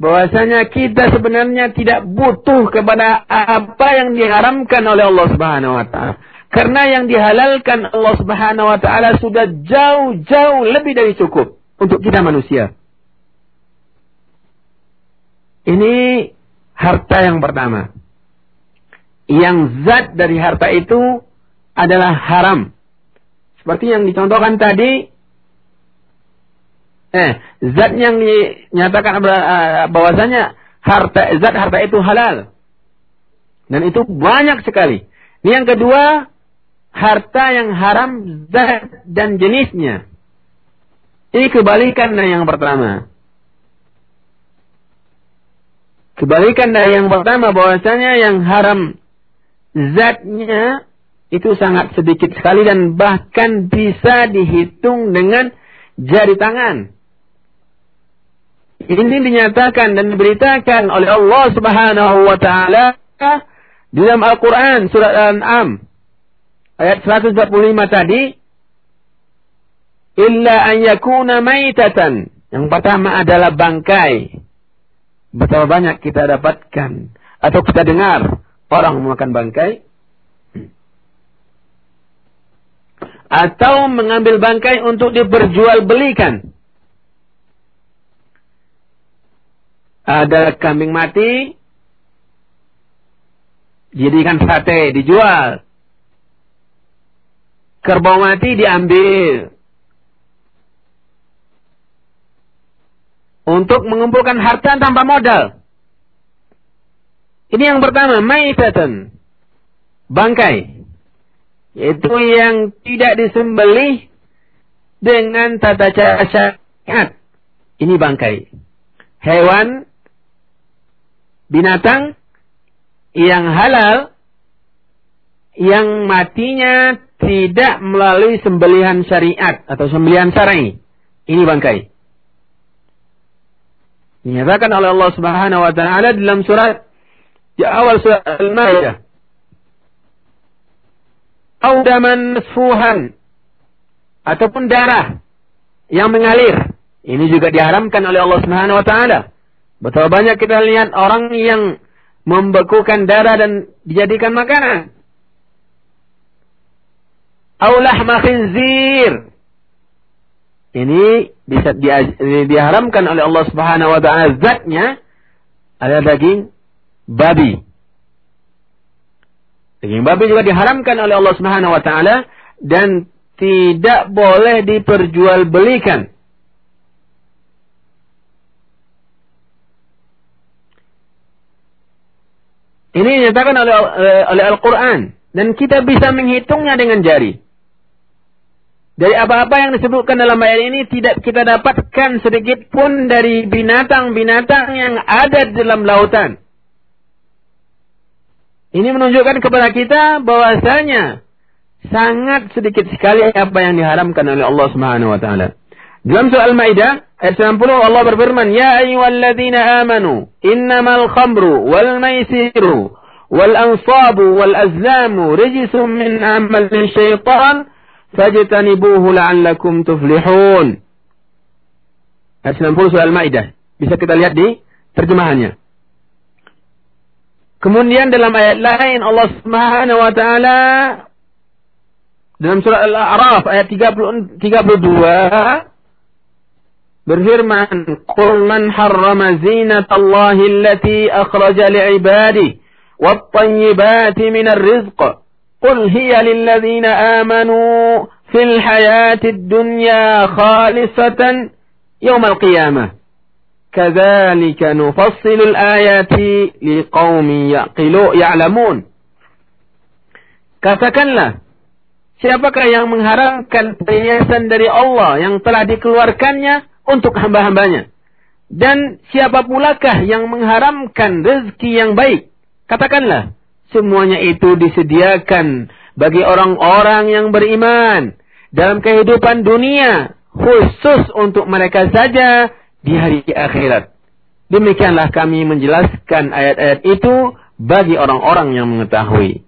bahwasanya kita sebenarnya tidak butuh kepada apa yang diharamkan oleh Allah Subhanahu wa taala. Karena yang dihalalkan Allah Subhanahu wa taala sudah jauh-jauh lebih dari cukup untuk kita manusia. Ini harta yang pertama. Yang zat dari harta itu adalah haram. Seperti yang dicontohkan tadi, Eh, zat yang dinyatakan eh, bahwasanya harta zat harta itu halal. Dan itu banyak sekali. Ini yang kedua, harta yang haram zat dan jenisnya. Ini kebalikan dari yang pertama. Kebalikan dari yang pertama bahwasanya yang haram zatnya itu sangat sedikit sekali dan bahkan bisa dihitung dengan jari tangan. Ini dinyatakan dan diberitakan oleh Allah Subhanahu wa taala di dalam Al-Qur'an surat Al-An'am ayat 145 tadi illa an yakuna maitatan. Yang pertama adalah bangkai. Betapa banyak kita dapatkan atau kita dengar orang memakan bangkai atau mengambil bangkai untuk diperjualbelikan. ada kambing mati, jadikan sate, dijual. Kerbau mati diambil. Untuk mengumpulkan harta tanpa modal. Ini yang pertama, maitatan. Bangkai. Yaitu yang tidak disembelih dengan tata cara syariat. Ini bangkai. Hewan binatang yang halal yang matinya tidak melalui sembelihan syariat atau sembelihan syar'i. Ini bangkai. Dinyatakan oleh Allah Subhanahu wa taala dalam surat di awal surat Al-Maidah. Audaman masfuhan ataupun darah yang mengalir. Ini juga diharamkan oleh Allah Subhanahu wa taala. Betapa banyak kita lihat orang yang membekukan darah dan dijadikan makanan. Aulah khinzir. Ini bisa di, diharamkan oleh Allah Subhanahu wa taala zatnya ada daging babi. Daging babi juga diharamkan oleh Allah Subhanahu wa taala dan tidak boleh diperjualbelikan. Ini dinyatakan oleh, eh, oleh Al-Quran. Dan kita bisa menghitungnya dengan jari. Dari apa-apa yang disebutkan dalam ayat ini tidak kita dapatkan sedikit pun dari binatang-binatang yang ada di dalam lautan. Ini menunjukkan kepada kita bahwasanya sangat sedikit sekali apa yang diharamkan oleh Allah Subhanahu wa taala. Dalam surah Al-Maidah ayat 90 Allah berfirman, "Ya ayyuhalladzina amanu, innamal khamru wal maisiru wal ansabu wal azlamu rijsum min amali syaitan fajtanibuhu la'allakum tuflihun." Ayat 90 surah Al-Maidah. Bisa kita lihat di terjemahannya. Kemudian dalam ayat lain Allah Subhanahu wa taala dalam surah Al-A'raf ayat 30, 32 berfirman qul man harrama zinatallahi allati akhraja li'ibadihi wat-tayyibati minar rizq qul hiya lilladzina amanu fil hayatid dunya khalisatan yawmal qiyamah kadzalika nufassilul ayati liqaumin yaqilu ya'lamun Katakanlah siapakah yang mengharamkan perhiasan dari Allah yang telah dikeluarkannya untuk hamba-hambanya. Dan siapa pulakah yang mengharamkan rezeki yang baik? Katakanlah, semuanya itu disediakan bagi orang-orang yang beriman dalam kehidupan dunia, khusus untuk mereka saja di hari akhirat. Demikianlah kami menjelaskan ayat-ayat itu bagi orang-orang yang mengetahui.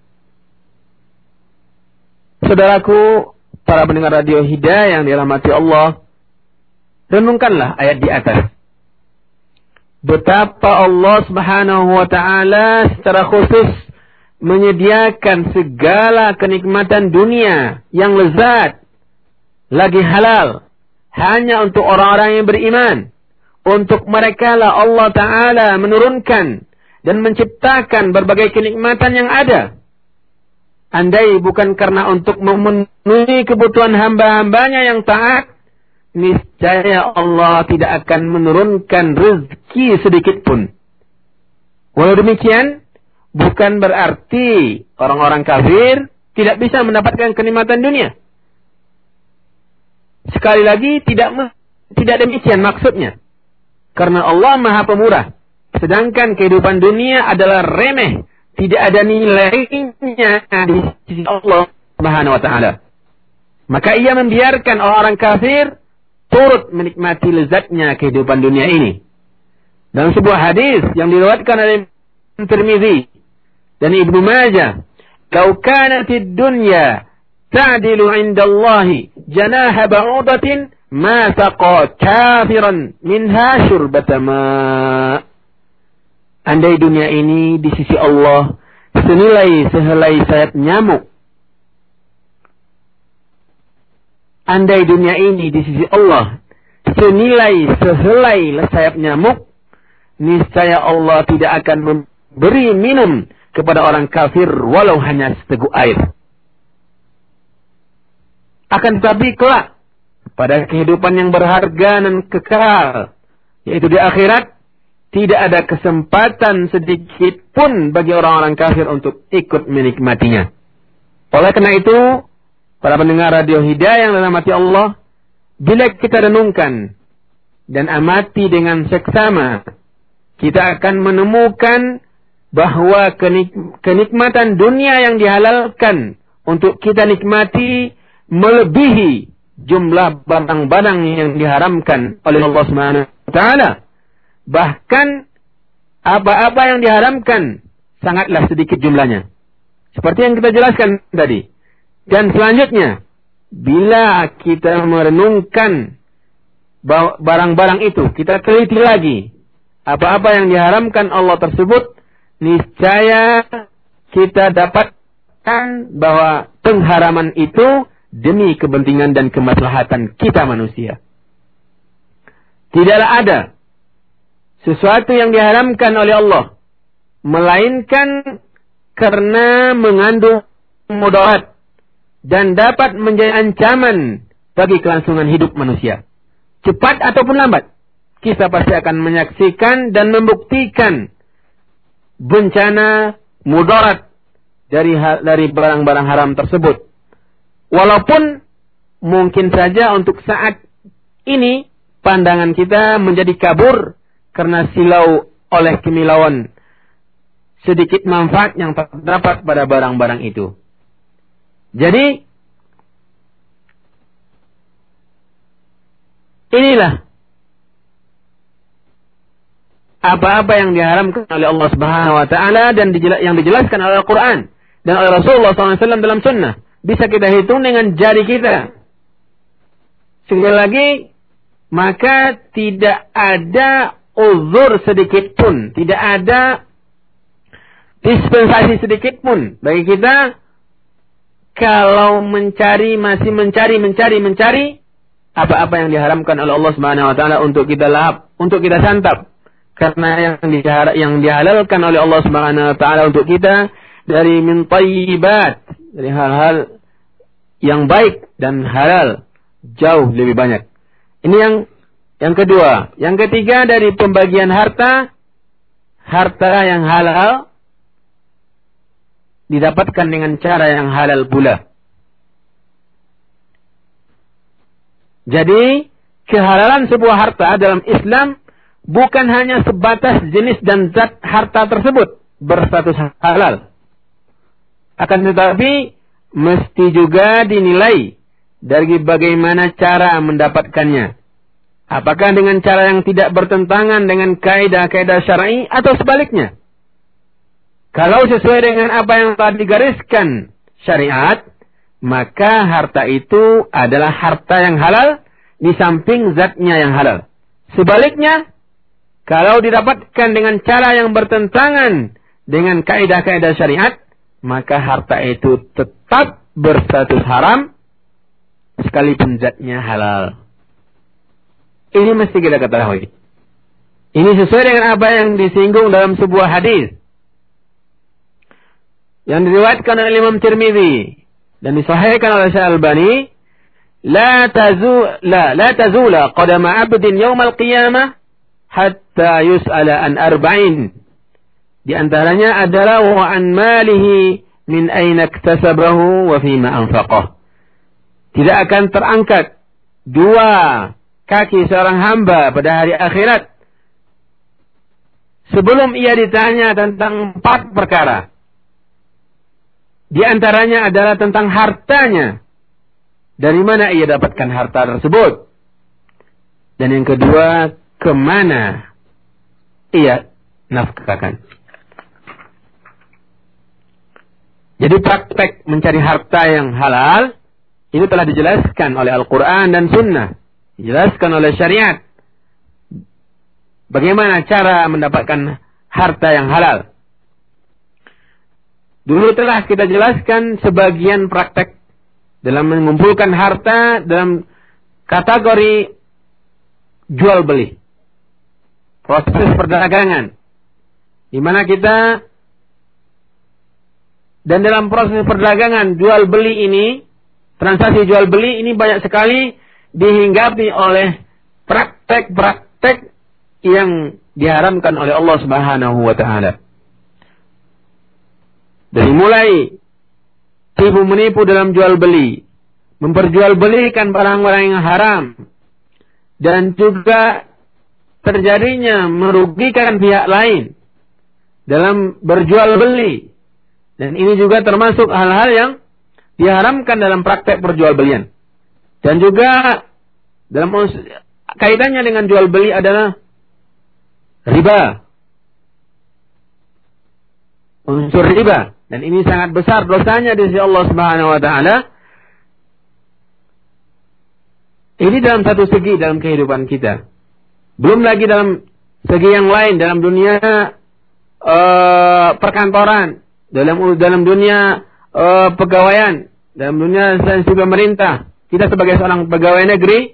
Saudaraku, para pendengar radio Hidayah yang dirahmati Allah, Renungkanlah ayat di atas. Betapa Allah Subhanahu wa taala secara khusus menyediakan segala kenikmatan dunia yang lezat lagi halal hanya untuk orang-orang yang beriman. Untuk mereka lah Allah taala menurunkan dan menciptakan berbagai kenikmatan yang ada. Andai bukan karena untuk memenuhi kebutuhan hamba-hambanya yang taat, niscaya Allah tidak akan menurunkan rezeki sedikit pun. Walau demikian, bukan berarti orang-orang kafir tidak bisa mendapatkan kenikmatan dunia. Sekali lagi tidak tidak demikian maksudnya. Karena Allah Maha Pemurah. Sedangkan kehidupan dunia adalah remeh, tidak ada nilainya di sisi Allah Subhanahu wa taala. Maka ia membiarkan orang-orang kafir turut menikmati lezatnya kehidupan dunia ini. Dalam sebuah hadis yang diriwayatkan oleh Tirmizi dan Ibnu Majah, "Lau kanatid dunya ta'dilu 'inda Allah janaha ba'udatin ma kafiran minha syurbata ma." Andai dunia ini di sisi Allah senilai sehelai sayap nyamuk, andai dunia ini di sisi Allah senilai sehelai sayap nyamuk, niscaya Allah tidak akan memberi minum kepada orang kafir walau hanya seteguk air. Akan tetapi kelak pada kehidupan yang berharga dan kekal, yaitu di akhirat, tidak ada kesempatan sedikit pun bagi orang-orang kafir untuk ikut menikmatinya. Oleh karena itu, para pendengar radio hidayah yang dirahmati Allah, bila kita renungkan dan amati dengan seksama, kita akan menemukan bahwa kenik kenikmatan dunia yang dihalalkan untuk kita nikmati melebihi jumlah barang-barang yang diharamkan oleh Allah Subhanahu wa taala. Bahkan apa-apa yang diharamkan sangatlah sedikit jumlahnya. Seperti yang kita jelaskan tadi. Dan selanjutnya, bila kita merenungkan barang-barang itu, kita teliti lagi apa-apa yang diharamkan Allah tersebut, niscaya kita dapatkan bahwa pengharaman itu demi kepentingan dan kemaslahatan kita manusia. Tidaklah ada sesuatu yang diharamkan oleh Allah melainkan karena mengandung mudarat dan dapat menjadi ancaman bagi kelangsungan hidup manusia. Cepat ataupun lambat, kita pasti akan menyaksikan dan membuktikan bencana mudarat dari dari barang-barang haram tersebut. Walaupun mungkin saja untuk saat ini pandangan kita menjadi kabur karena silau oleh kemilauan sedikit manfaat yang terdapat pada barang-barang itu. Jadi Inilah apa-apa yang diharamkan oleh Allah Subhanahu wa taala dan yang dijelaskan oleh Al-Qur'an dan oleh Rasulullah SAW dalam sunnah. Bisa kita hitung dengan jari kita. Sekali lagi, maka tidak ada uzur sedikit pun, tidak ada dispensasi sedikit pun bagi kita kalau mencari masih mencari mencari mencari apa-apa yang diharamkan oleh Allah Subhanahu wa taala untuk kita lahap, untuk kita santap karena yang yang dihalalkan oleh Allah Subhanahu wa taala untuk kita dari min tayyibat, dari hal-hal yang baik dan halal jauh lebih banyak. Ini yang yang kedua, yang ketiga dari pembagian harta harta yang halal didapatkan dengan cara yang halal pula. Jadi, kehalalan sebuah harta dalam Islam bukan hanya sebatas jenis dan zat harta tersebut berstatus halal. Akan tetapi mesti juga dinilai dari bagaimana cara mendapatkannya. Apakah dengan cara yang tidak bertentangan dengan kaidah-kaidah syar'i atau sebaliknya? Kalau sesuai dengan apa yang telah digariskan syariat, maka harta itu adalah harta yang halal di samping zatnya yang halal. Sebaliknya, kalau didapatkan dengan cara yang bertentangan dengan kaidah-kaidah syariat, maka harta itu tetap berstatus haram sekalipun zatnya halal. Ini mesti kita ketahui. Ini sesuai dengan apa yang disinggung dalam sebuah hadis yang diriwayatkan oleh Imam Tirmidzi dan disahihkan oleh Syekh Albani, la tazu la la tazula qadama 'abdin yawm al-qiyamah hatta yus'ala an arba'in. Di antaranya adalah wa an malihi min aina iktasabahu wa fima anfaqah. Tidak akan terangkat dua kaki seorang hamba pada hari akhirat sebelum ia ditanya tentang empat perkara. Di antaranya adalah tentang hartanya. Dari mana ia dapatkan harta tersebut? Dan yang kedua, ke mana ia nafkahkan. Jadi praktek mencari harta yang halal ini telah dijelaskan oleh Al-Quran dan Sunnah. Dijelaskan oleh syariat. Bagaimana cara mendapatkan harta yang halal. Dulu telah kita jelaskan sebagian praktek dalam mengumpulkan harta dalam kategori jual beli proses perdagangan di mana kita dan dalam proses perdagangan jual beli ini transaksi jual beli ini banyak sekali dihinggapi oleh praktek-praktek yang diharamkan oleh Allah Subhanahu wa taala. Dari mulai tipu menipu dalam jual beli, memperjualbelikan barang-barang yang haram dan juga terjadinya merugikan pihak lain dalam berjual beli. Dan ini juga termasuk hal-hal yang diharamkan dalam praktek perjualbelian. Dan juga dalam kaitannya dengan jual beli adalah riba. Unsur riba. Dan ini sangat besar dosanya di sisi Allah Subhanahu wa taala. Ini dalam satu segi dalam kehidupan kita. Belum lagi dalam segi yang lain dalam dunia uh, perkantoran, dalam dalam dunia uh, pegawaian, dalam dunia instansi pemerintah. Kita sebagai seorang pegawai negeri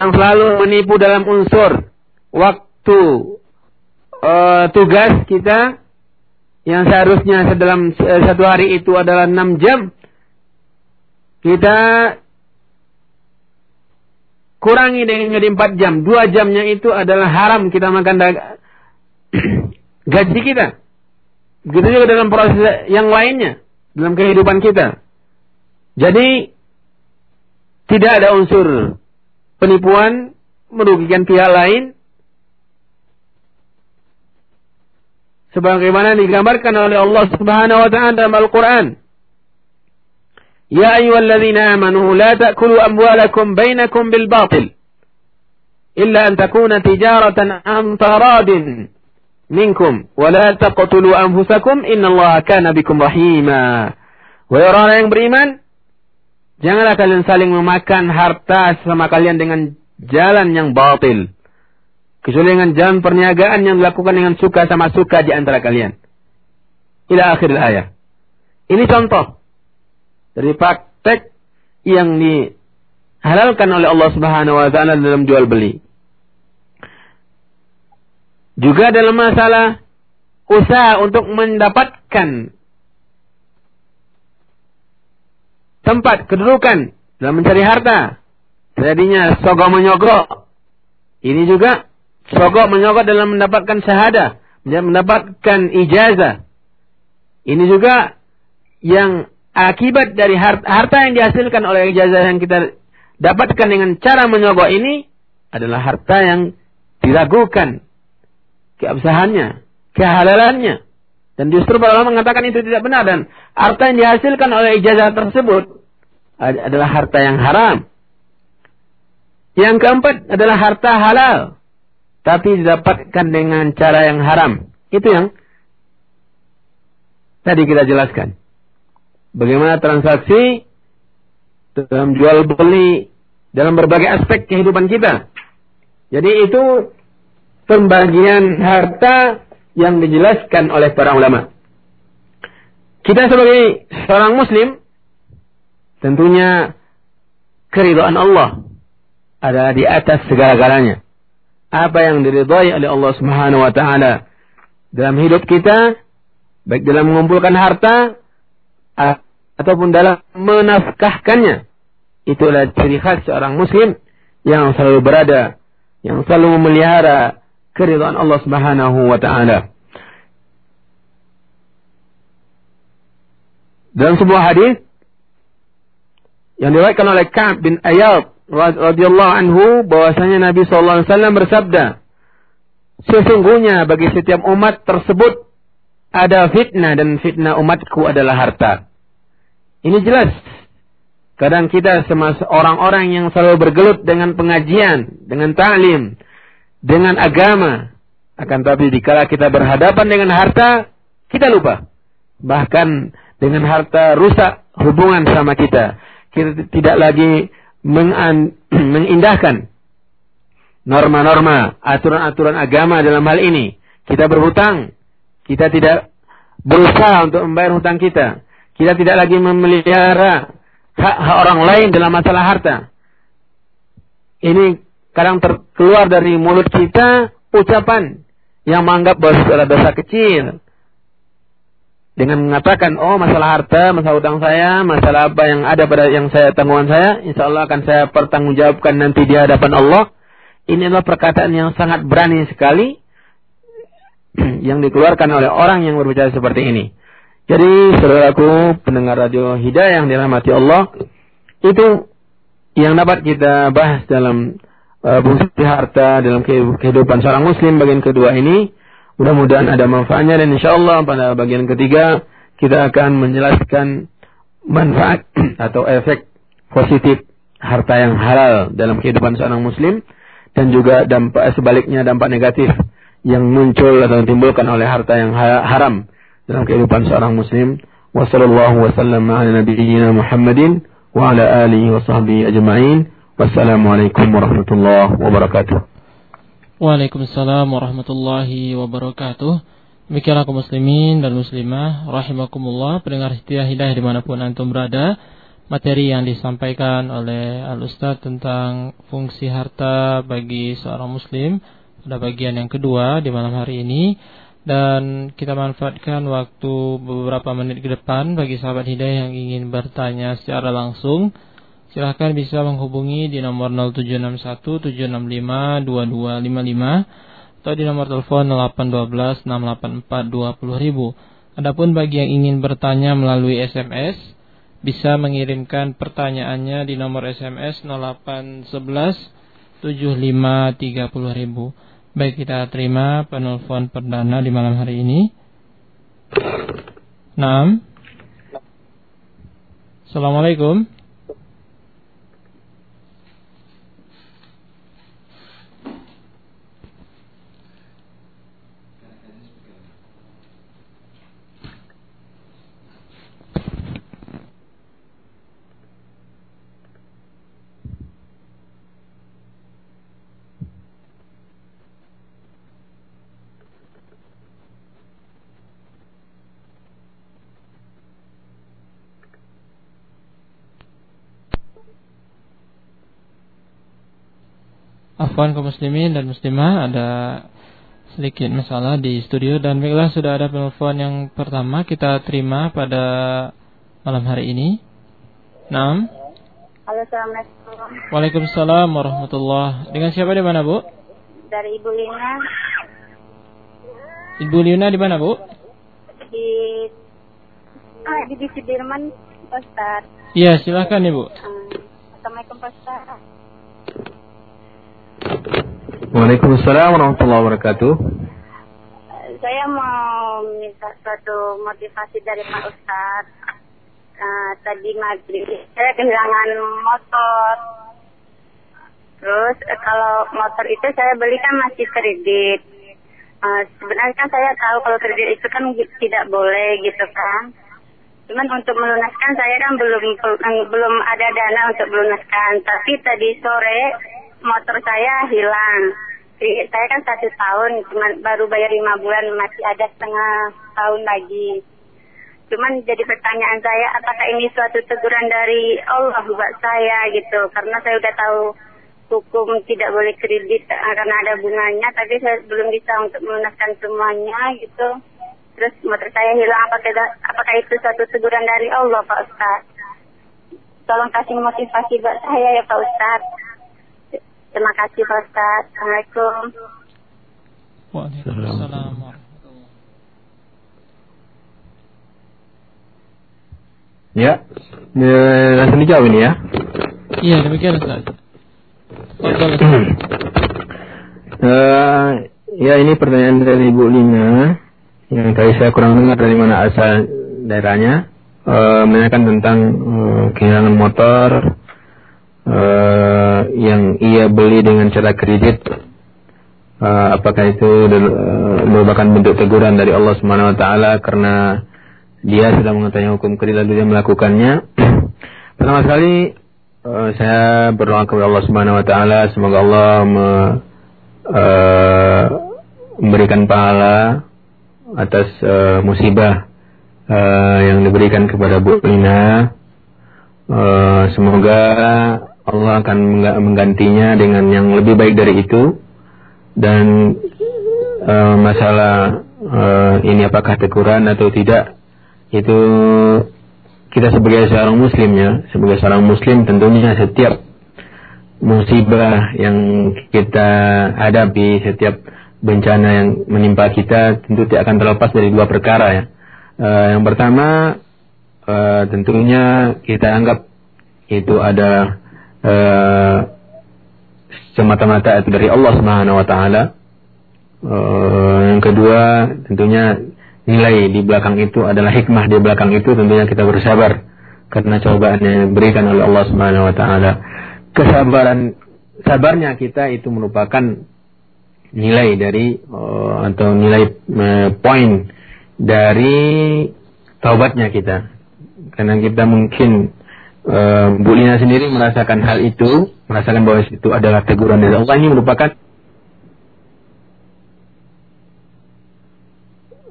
yang selalu menipu dalam unsur waktu uh, tugas kita yang seharusnya dalam satu hari itu adalah enam jam kita kurangi dengan jadi empat jam. Dua jamnya itu adalah haram kita makan gaji kita. Begitu juga dalam proses yang lainnya. Dalam kehidupan kita. Jadi, tidak ada unsur penipuan, merugikan pihak lain. Sebagaimana digambarkan oleh Allah Subhanahu wa taala dalam Al-Qur'an. Ya ayyuhalladzina amanu la ta'kulu amwalakum bainakum bil batil illa an takuna tijaratan an taradin minkum wa la taqtulu anfusakum innallaha kana bikum rahima. Wahai orang yang beriman, janganlah kalian saling memakan harta sama kalian dengan jalan yang batil. Kecuali dengan jalan perniagaan yang dilakukan dengan suka sama suka di antara kalian. Ila akhir ayat. Ini contoh dari praktek yang dihalalkan oleh Allah Subhanahu wa taala dalam jual beli. Juga dalam masalah usaha untuk mendapatkan tempat kedudukan dalam mencari harta. Terjadinya sogok menyogok. Ini juga sogok menyogok dalam mendapatkan syahadah, mendapatkan ijazah. Ini juga yang akibat dari harta yang dihasilkan oleh ijazah yang kita dapatkan dengan cara menyogok ini adalah harta yang diragukan keabsahannya, kehalalannya. Dan justru para ulama mengatakan itu tidak benar dan harta yang dihasilkan oleh ijazah tersebut adalah harta yang haram. Yang keempat adalah harta halal tapi didapatkan dengan cara yang haram. Itu yang tadi kita jelaskan. Bagaimana transaksi dalam jual beli dalam berbagai aspek kehidupan kita. Jadi itu pembagian harta yang dijelaskan oleh para ulama. Kita sebagai seorang muslim tentunya keridhaan Allah adalah di atas segala-galanya. Apa yang diridhai oleh Allah Subhanahu wa taala dalam hidup kita baik dalam mengumpulkan harta ataupun dalam menafkahkannya. Itulah ciri khas seorang muslim yang selalu berada yang selalu memelihara keridhaan Allah Subhanahu wa taala. Dalam sebuah hadis yang diriwayatkan oleh Ka'ab bin Ayyad radhiyallahu anhu bahwasanya Nabi sallallahu alaihi wasallam bersabda, sesungguhnya bagi setiap umat tersebut ada fitnah dan fitnah umatku adalah harta. Ini jelas. Kadang kita semasa orang-orang yang selalu bergelut dengan pengajian, dengan ta'lim, dengan agama. Akan tapi dikala kita berhadapan dengan harta, kita lupa. Bahkan dengan harta rusak hubungan sama kita. Kita tidak lagi mengindahkan norma-norma, aturan-aturan agama dalam hal ini. Kita berhutang, kita tidak berusaha untuk membayar hutang kita. Kita tidak lagi memelihara hak-hak orang lain dalam masalah harta. Ini kadang terkeluar dari mulut kita ucapan yang menganggap bahwa adalah dosa kecil. Dengan mengatakan, oh masalah harta, masalah utang saya, masalah apa yang ada pada yang saya tanggungan saya, insya Allah akan saya pertanggungjawabkan nanti di hadapan Allah. Ini adalah perkataan yang sangat berani sekali yang dikeluarkan oleh orang yang berbicara seperti ini. Jadi saudaraku pendengar radio Hidayah yang dirahmati Allah, itu yang dapat kita bahas dalam fungsi harta dalam kehidupan seorang muslim bagian kedua ini. Mudah-mudahan ada manfaatnya dan insya Allah pada bagian ketiga kita akan menjelaskan manfaat atau efek positif harta yang halal dalam kehidupan seorang muslim dan juga dampak sebaliknya dampak negatif yang muncul atau ditimbulkan oleh harta yang haram dalam kehidupan seorang muslim. Wassallallahu wasallam ala. Wassalamualaikum warahmatullahi wabarakatuh. Waalaikumsalam warahmatullahi wabarakatuh. Demikianlah kaum muslimin dan muslimah rahimakumullah pendengar setia hidayah di mana pun antum berada. Materi yang disampaikan oleh Al Ustaz tentang fungsi harta bagi seorang muslim pada bagian yang kedua di malam hari ini dan kita manfaatkan waktu beberapa menit ke depan bagi sahabat hidayah yang ingin bertanya secara langsung silahkan bisa menghubungi di nomor 0761 765 2255 atau di nomor telepon 0812 684 20000. Adapun bagi yang ingin bertanya melalui SMS bisa mengirimkan pertanyaannya di nomor SMS 0811 75 30000. Baik kita terima penelpon perdana di malam hari ini. 6 Assalamualaikum. Afwan kaum muslimin dan muslimah ada sedikit masalah di studio dan baiklah sudah ada penelpon yang pertama kita terima pada malam hari ini. Naam. Halo, Assalamualaikum. Waalaikumsalam warahmatullah. Dengan siapa di mana, Bu? Dari Ibu Lina. Ibu Lina di mana, Bu? Di ah, di, di Sudirman, Ustaz. Iya, silakan Ibu. Hmm. Assalamualaikum, Ustaz. Waalaikumsalam warahmatullahi wabarakatuh. Saya mau minta suatu motivasi dari Pak Ustadz. Nah, tadi maghrib saya kehilangan motor. Terus eh, kalau motor itu saya beli kan masih kredit. Uh, sebenarnya kan saya tahu kalau kredit itu kan tidak boleh gitu kan. Cuman untuk melunaskan saya kan belum belum ada dana untuk melunaskan. Tapi tadi sore motor saya hilang. Saya kan satu tahun, cuma baru bayar lima bulan, masih ada setengah tahun lagi. Cuman jadi pertanyaan saya, apakah ini suatu teguran dari Allah buat saya gitu? Karena saya udah tahu hukum tidak boleh kredit karena ada bunganya, tapi saya belum bisa untuk melunaskan semuanya gitu. Terus motor saya hilang, apakah, apakah itu suatu teguran dari Allah Pak Ustaz? Tolong kasih motivasi buat saya ya Pak Ustaz. Terima kasih Pak Ustaz. Assalamualaikum. Waalaikumsalam. Ya, ya langsung dijawab ini ya. Iya, demikian Ustaz. uh, ya ini pertanyaan dari Ibu Lina yang tadi saya kurang dengar dari mana asal daerahnya. Uh, menanyakan tentang uh, kehilangan motor uh, yang ia beli dengan cara kredit uh, apakah itu uh, merupakan bentuk teguran dari Allah Subhanahu wa taala karena dia sudah mengetahui hukum kredit lalu dia melakukannya? Pertama sekali uh, saya berdoa kepada Allah Subhanahu wa taala semoga Allah me, uh, memberikan pahala atas uh, musibah uh, yang diberikan kepada Bu Lina. Uh, semoga Allah akan menggantinya dengan yang lebih baik dari itu. Dan uh, masalah uh, ini apakah teguran atau tidak itu kita sebagai seorang muslim ya sebagai seorang muslim tentunya setiap musibah yang kita hadapi setiap bencana yang menimpa kita tentu tidak akan terlepas dari dua perkara ya. Uh, yang pertama tentunya kita anggap itu ada uh, semata-mata dari Allah Subhanahu wa taala. Uh, yang kedua tentunya nilai di belakang itu adalah hikmah di belakang itu tentunya kita bersabar karena cobaan yang diberikan oleh Allah Subhanahu wa taala. Kesabaran sabarnya kita itu merupakan nilai dari uh, atau nilai uh, poin dari taubatnya kita. Karena kita mungkin uh, Bu Lina sendiri merasakan hal itu, merasakan bahwa itu adalah teguran dari Allah ini merupakan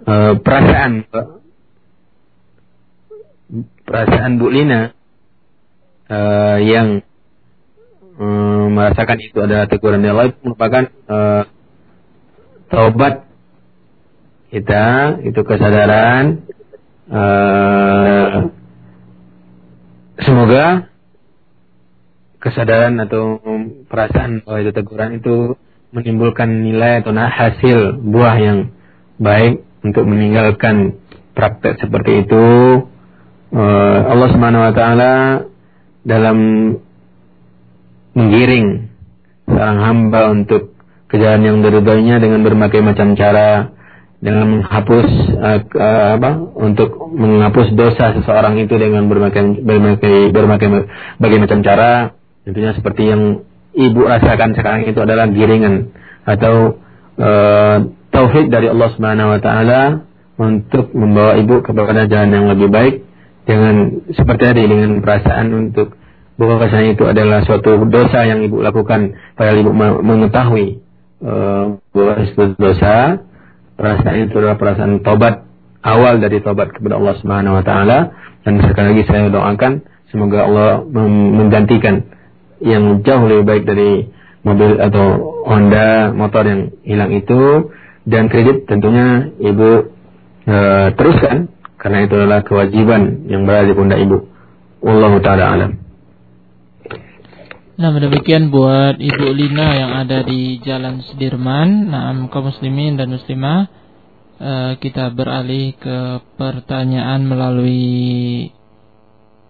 uh, perasaan perasaan Bu Lina uh, yang merasakan itu adalah teguran dari Allah itu merupakan taubat kita itu kesadaran Semoga kesadaran atau perasaan bahwa itu teguran itu menimbulkan nilai atau hasil buah yang baik untuk meninggalkan praktek seperti itu. Eh, Allah Subhanahu wa taala dalam menggiring seorang hamba untuk ke jalan yang diridhoinya dengan berbagai macam cara dengan menghapus uh, apa untuk menghapus dosa seseorang itu dengan berbagai berbagai berbagai berbagai macam cara. Tentunya seperti yang ibu rasakan sekarang itu adalah giringan atau uh, taufik dari Allah Subhanahu wa taala untuk membawa ibu kepada jalan yang lebih baik. Dengan seperti tadi dengan perasaan untuk bahwasanya itu adalah suatu dosa yang ibu lakukan. Padahal ibu mengetahui uh, bahwa itu dosa perasaan itu adalah perasaan tobat awal dari tobat kepada Allah Subhanahu wa taala dan sekali lagi saya doakan semoga Allah menggantikan yang jauh lebih baik dari mobil atau Honda motor yang hilang itu dan kredit tentunya ibu e, teruskan karena itu adalah kewajiban yang berada di pundak ibu. Allah taala alam. Nah demikian buat Ibu Lina yang ada di Jalan Sudirman. Nah kaum muslimin dan muslimah uh, kita beralih ke pertanyaan melalui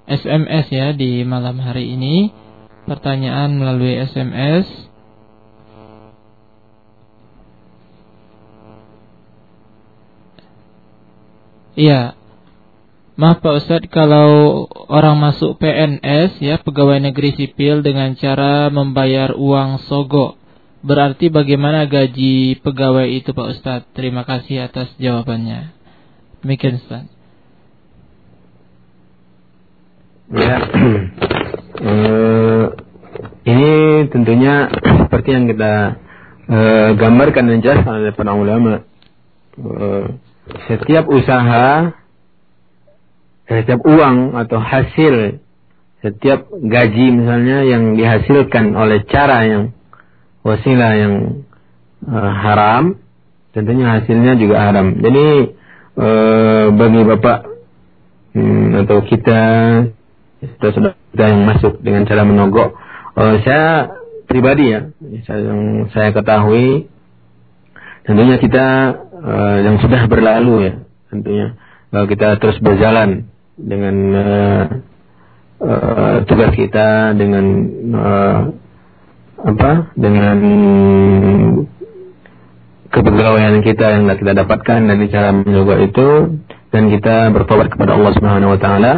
SMS ya di malam hari ini. Pertanyaan melalui SMS. Iya, Maaf Pak Ustadz, kalau orang masuk PNS ya pegawai negeri sipil dengan cara membayar uang sogo, berarti bagaimana gaji pegawai itu Pak Ustadz? Terima kasih atas jawabannya. Demikian Ustaz. Ya, uh, ini tentunya seperti yang kita uh, gambarkan dan jelaskan oleh para ulama. Uh, setiap usaha setiap uang atau hasil setiap gaji misalnya yang dihasilkan oleh cara yang wasilah yang uh, haram tentunya hasilnya juga haram. Jadi uh, bagi bapak hmm, atau kita sudah sudah yang masuk dengan cara menogok uh, saya pribadi ya yang saya ketahui tentunya kita uh, yang sudah berlalu ya tentunya kalau kita terus berjalan dengan uh, uh, tugas kita dengan uh, apa dengan kepegawaian kita yang kita dapatkan dari cara mencoba itu dan kita bertobat kepada Allah Subhanahu wa taala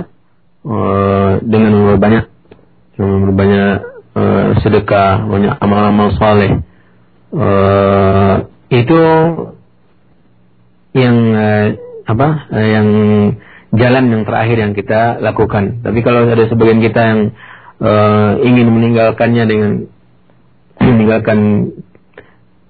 uh, dengan memperbanyak memperbanyak uh, sedekah, banyak amal-amal saleh. Uh, itu yang uh, apa? Uh, yang jalan yang terakhir yang kita lakukan. Tapi kalau ada sebagian kita yang uh, ingin meninggalkannya dengan meninggalkan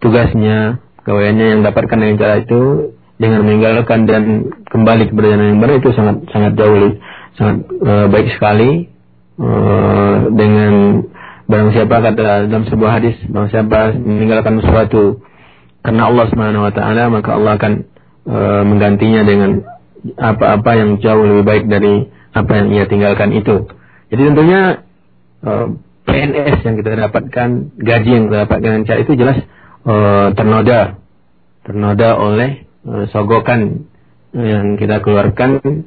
tugasnya, kawannya yang dapatkan dengan cara itu dengan meninggalkan dan kembali ke jalan yang benar itu sangat sangat jauh sangat uh, baik sekali uh, dengan barang siapa kata dalam sebuah hadis barang siapa meninggalkan sesuatu karena Allah taala maka Allah akan uh, menggantinya dengan apa-apa yang jauh lebih baik dari apa yang ia tinggalkan itu. Jadi tentunya eh, PNS yang kita dapatkan, gaji yang kita dapatkan dengan itu jelas uh, ternoda, ternoda oleh uh, sogokan yang kita keluarkan,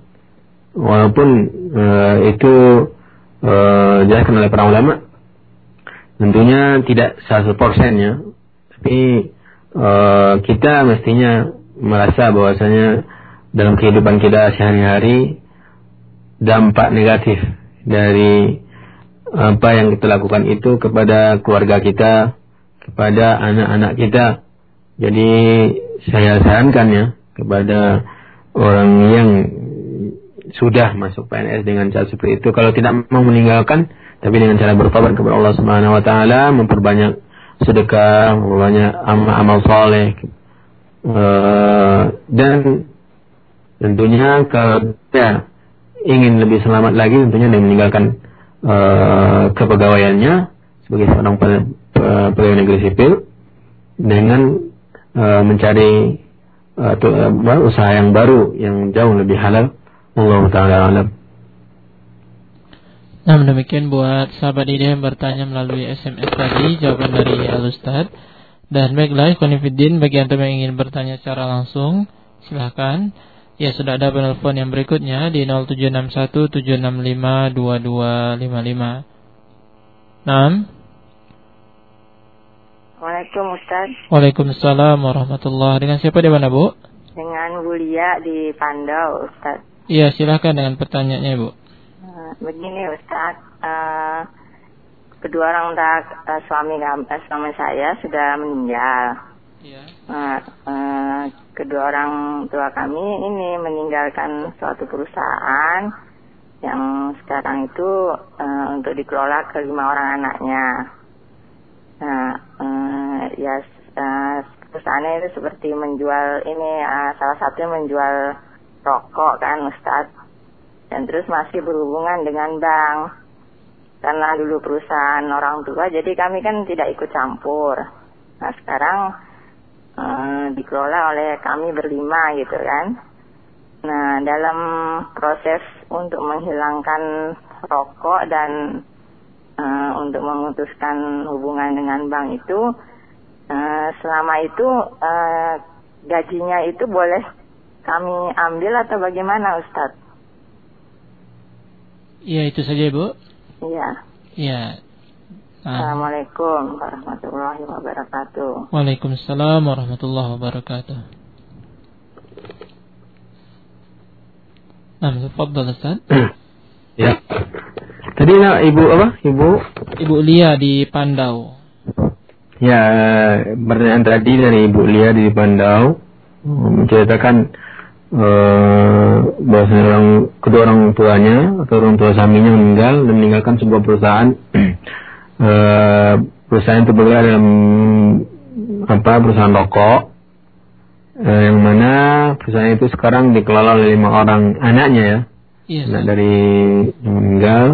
walaupun itu uh, jelaskan oleh para ulama, tentunya tidak 100% ya, tapi kita mestinya merasa bahwasanya dalam kehidupan kita sehari-hari dampak negatif dari apa yang kita lakukan itu kepada keluarga kita, kepada anak-anak kita. Jadi saya sarankan ya kepada orang yang sudah masuk PNS dengan cara seperti itu kalau tidak mau meninggalkan tapi dengan cara bertobat kepada Allah Subhanahu wa taala memperbanyak sedekah memperbanyak amal, amal soleh uh, dan tentunya kalau ya, ingin lebih selamat lagi tentunya dengan meninggalkan uh, kepegawaiannya sebagai seorang pegawai negeri sipil dengan uh, mencari uh, usaha yang baru yang jauh lebih halal. Allah taala alam. Nah demikian buat sahabat ide yang bertanya melalui SMS tadi jawaban dari Al Ustad. Dan baiklah konfidin bagi yang ingin bertanya secara langsung silahkan Ya sudah ada penelpon yang berikutnya di 0761 Naam. Waalaikumsalam Ustaz. Waalaikumsalam warahmatullahi Dengan siapa di mana Bu? dengan Bu Lia di Pandau, Ustaz. Iya, silakan dengan pertanyaannya, Bu. Uh, begini, Ustaz. Uh, kedua orang tua uh, suami uh, suami saya sudah meninggal. Iya. Uh, uh, kedua orang tua kami ini meninggalkan suatu perusahaan yang sekarang itu uh, untuk dikelola ke lima orang anaknya. Nah, uh, ya uh, perusahaannya itu seperti menjual ini uh, salah satunya menjual rokok kan Ustadz dan terus masih berhubungan dengan bank karena dulu perusahaan orang tua jadi kami kan tidak ikut campur nah sekarang uh, dikelola oleh kami berlima gitu kan nah dalam proses untuk menghilangkan rokok dan uh, untuk memutuskan hubungan dengan bank itu Eh, selama itu uh, gajinya itu boleh kami ambil atau bagaimana Ustadz? Iya itu saja Bu. Iya. Iya. Nah. Assalamualaikum warahmatullahi wabarakatuh. Waalaikumsalam warahmatullahi wabarakatuh. Nah, tafadhal Ustaz. ya. Tadi nak Ibu apa? Ibu Ibu Lia di Pandau. Ya, pertanyaan tadi dari Ibu Lia di Bandau menceritakan uh, bahwa orang kedua orang tuanya atau orang tua suaminya meninggal dan meninggalkan sebuah perusahaan. uh, perusahaan itu bergerak dalam apa perusahaan rokok uh, yang mana perusahaan itu sekarang dikelola oleh lima orang anaknya ya, yes. anak dari yang meninggal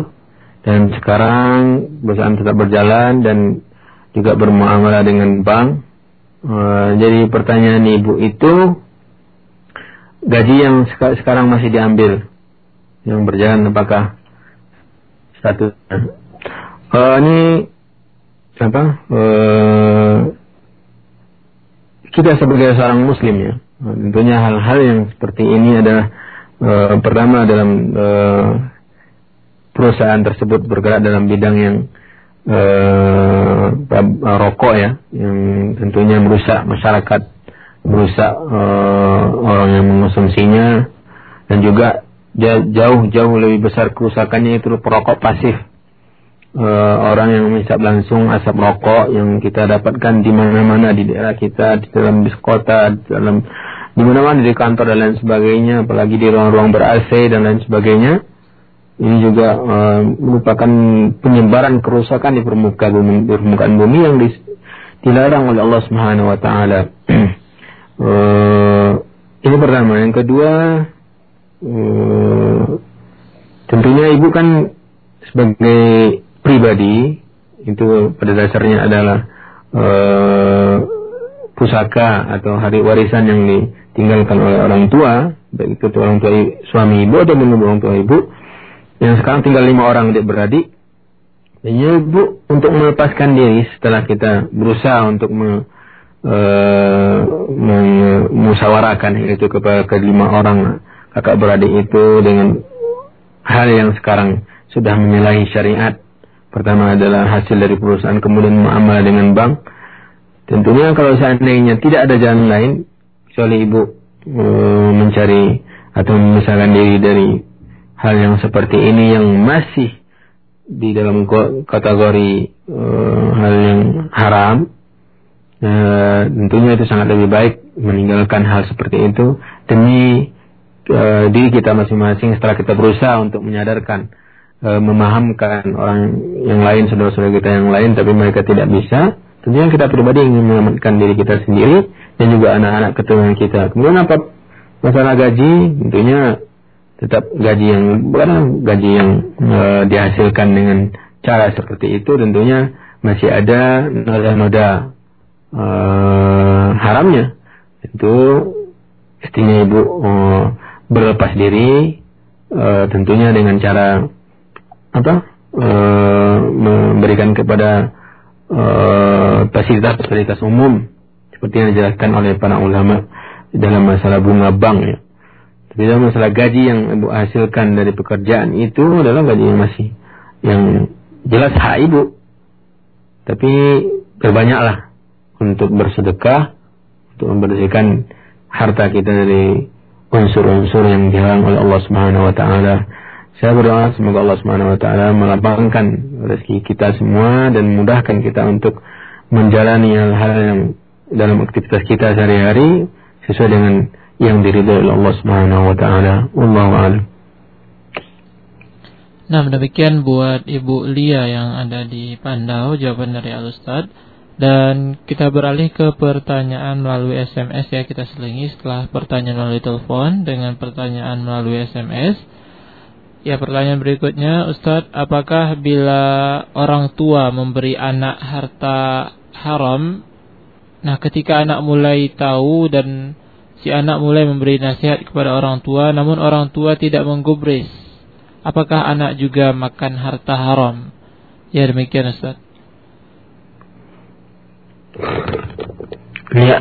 dan sekarang perusahaan tetap berjalan dan juga bermuamalah dengan bank. Uh, jadi pertanyaan ibu itu gaji yang sek sekarang masih diambil yang berjalan apakah status uh, ini apa uh, kita sebagai seorang muslim ya. Tentunya hal-hal yang seperti ini adalah uh, pertama dalam uh, perusahaan tersebut bergerak dalam bidang yang uh, rokok ya yang tentunya merusak masyarakat merusak uh, orang yang mengonsumsinya dan juga jauh-jauh lebih besar kerusakannya itu perokok pasif uh, orang yang menghisap langsung asap rokok yang kita dapatkan di mana-mana di daerah kita di dalam bis kota di dalam di mana-mana di kantor dan lain sebagainya apalagi di ruang-ruang ber AC dan lain sebagainya ini juga uh, merupakan penyebaran kerusakan di permukaan bumi, permukaan bumi yang dilarang oleh Allah Subhanahu wa taala. uh, ini pertama, yang kedua uh, tentunya ibu kan sebagai pribadi itu pada dasarnya adalah uh, pusaka atau hari warisan yang ditinggalkan oleh orang tua, baik itu orang tua suami ibu atau orang tua ibu. Yang sekarang tinggal lima orang adik beradik. Dan ibu untuk melepaskan diri setelah kita berusaha untuk me, e, memusyawarahkan itu kepada kelima orang kakak beradik itu dengan hal yang sekarang sudah menyalahi syariat pertama adalah hasil dari perusahaan kemudian muamalah dengan bank. Tentunya kalau seandainya tidak ada jalan lain kecuali ibu e, mencari atau memisahkan diri dari hal yang seperti ini yang masih di dalam kategori uh, hal yang haram uh, tentunya itu sangat lebih baik meninggalkan hal seperti itu demi uh, diri kita masing-masing setelah kita berusaha untuk menyadarkan uh, memahamkan orang yang lain saudara-saudara kita yang lain tapi mereka tidak bisa. Tentunya kita pribadi ingin menyelamatkan diri kita sendiri dan juga anak-anak keturunan kita. Kemudian apa? Masalah gaji tentunya tetap gaji yang bukan gaji yang e, dihasilkan dengan cara seperti itu tentunya masih ada noda-noda e, haramnya. Itu istrinya ibu e, berlepas diri e, tentunya dengan cara apa e, memberikan kepada fasilitas-fasilitas umum seperti yang dijelaskan oleh para ulama dalam masalah bunga bank ya tapi dalam masalah gaji yang ibu hasilkan dari pekerjaan itu adalah gaji yang masih yang jelas hak ibu. Tapi berbanyaklah untuk bersedekah, untuk membersihkan harta kita dari unsur-unsur yang dihalang oleh Allah Subhanahu wa taala. Saya berdoa semoga Allah Subhanahu wa taala melapangkan rezeki kita semua dan memudahkan kita untuk menjalani hal-hal yang dalam aktivitas kita sehari-hari sesuai dengan yang diridhoi oleh Allah Subhanahu wa taala. Wallahu a'lam. Nah, demikian buat Ibu Lia yang ada di Pandau jawaban dari Al Ustaz. Dan kita beralih ke pertanyaan melalui SMS ya kita selingi setelah pertanyaan melalui telepon dengan pertanyaan melalui SMS. Ya pertanyaan berikutnya Ustadz apakah bila orang tua memberi anak harta haram Nah ketika anak mulai tahu dan si anak mulai memberi nasihat kepada orang tua namun orang tua tidak menggubris Apakah anak juga makan harta haram? Ya demikian Ustadz Ya.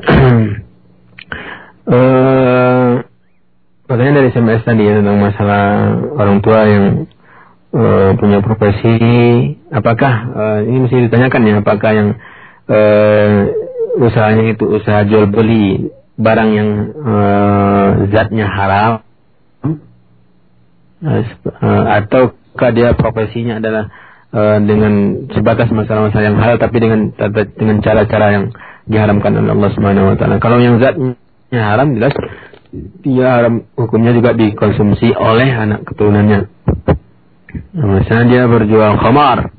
uh, pertanyaan dari SMS tadi ya tentang masalah orang tua yang uh, punya profesi, apakah uh, ini mesti ditanyakan ya, apakah yang uh, usahanya itu usaha jual beli barang yang uh, zatnya haram, ataukah dia profesinya adalah uh, dengan sebatas masalah-masalah yang halal tapi dengan dengan cara-cara yang diharamkan oleh Allah Subhanahu wa taala. Kalau yang zatnya haram jelas dia haram hukumnya juga dikonsumsi oleh anak keturunannya. Misalnya dia berjual khamar,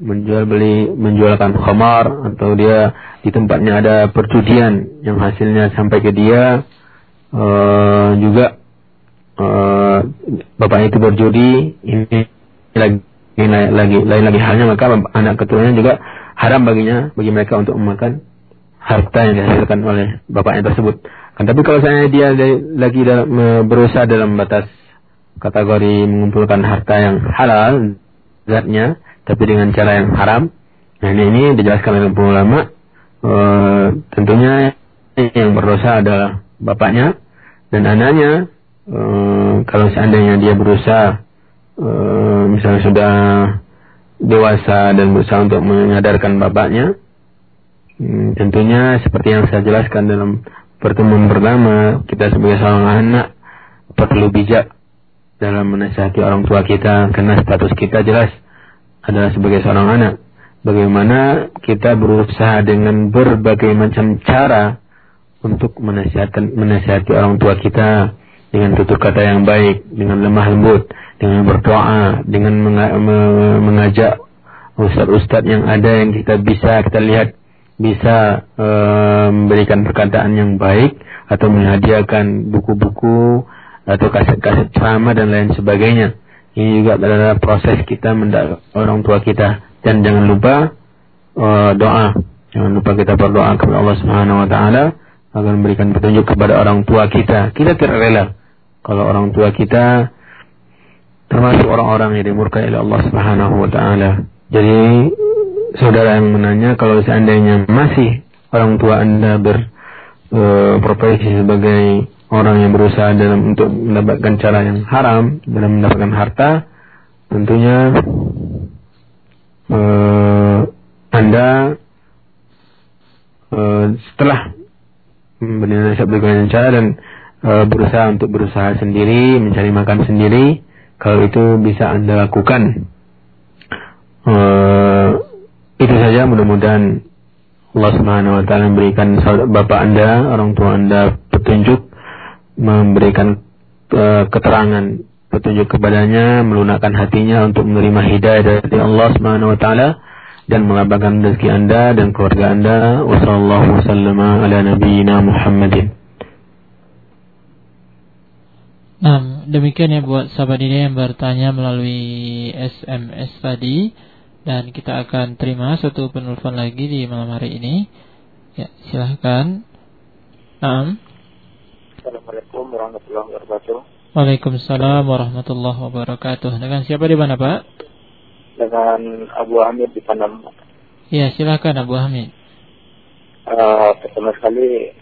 menjual beli menjualkan khamar atau dia di tempatnya ada perjudian yang hasilnya sampai ke dia uh, juga uh, bapaknya itu berjudi ini lagi lain lagi lain lagi halnya maka anak keturunannya juga haram baginya bagi mereka untuk memakan harta yang dihasilkan oleh bapaknya tersebut. Kan tapi kalau saya dia lagi dalam, berusaha dalam batas kategori mengumpulkan harta yang halal zatnya tapi dengan cara yang haram. Nah ini, ini dijelaskan oleh ulama e, tentunya yang berdosa adalah bapaknya dan anaknya e, kalau seandainya dia berusaha Eh, misalnya sudah dewasa dan berusaha untuk menyadarkan bapaknya, hmm, tentunya seperti yang saya jelaskan dalam pertemuan pertama, kita sebagai seorang anak perlu bijak dalam menasihati orang tua kita karena status kita jelas adalah sebagai seorang anak. Bagaimana kita berusaha dengan berbagai macam cara untuk menasihati, menasihati orang tua kita dengan tutur kata yang baik, dengan lemah lembut, dengan berdoa, dengan mengajak ustadz-ustadz yang ada yang kita bisa kita lihat bisa e, memberikan perkataan yang baik atau menghadiahkan buku-buku atau kaset-kaset ceramah dan lain sebagainya. Ini juga adalah proses kita mendak orang tua kita dan jangan lupa e, doa. Jangan lupa kita berdoa kepada Allah Subhanahu wa taala agar memberikan petunjuk kepada orang tua kita. Kita tidak rela kalau orang tua kita termasuk orang-orang yang dimurkai oleh Allah Subhanahu wa taala. Jadi saudara yang menanya kalau seandainya masih orang tua Anda berprofesi e, sebagai orang yang berusaha dalam untuk mendapatkan cara yang haram dalam mendapatkan harta, tentunya e, Anda e, setelah nasihat dengan cara dan e, berusaha untuk berusaha sendiri, mencari makan sendiri, kalau itu bisa Anda lakukan. E, itu saja mudah-mudahan Allah Subhanahu wa taala memberikan bapak Anda, orang tua Anda petunjuk memberikan e, keterangan petunjuk kepadanya, melunakkan hatinya untuk menerima hidayah dari Allah Subhanahu wa taala dan melapangkan rezeki Anda dan keluarga Anda. Wassallallahu wasallam ala nabiyyina Muhammadin. Nah, demikian ya buat sahabat ini yang bertanya melalui SMS tadi dan kita akan terima satu penelpon lagi di malam hari ini. Ya, silahkan. Nah. Assalamualaikum warahmatullahi wabarakatuh. Waalaikumsalam warahmatullahi wabarakatuh. Dengan siapa di mana, Pak? Dengan Abu Hamid di Panama. Ya, silahkan Abu Hamid. Uh, pertama sekali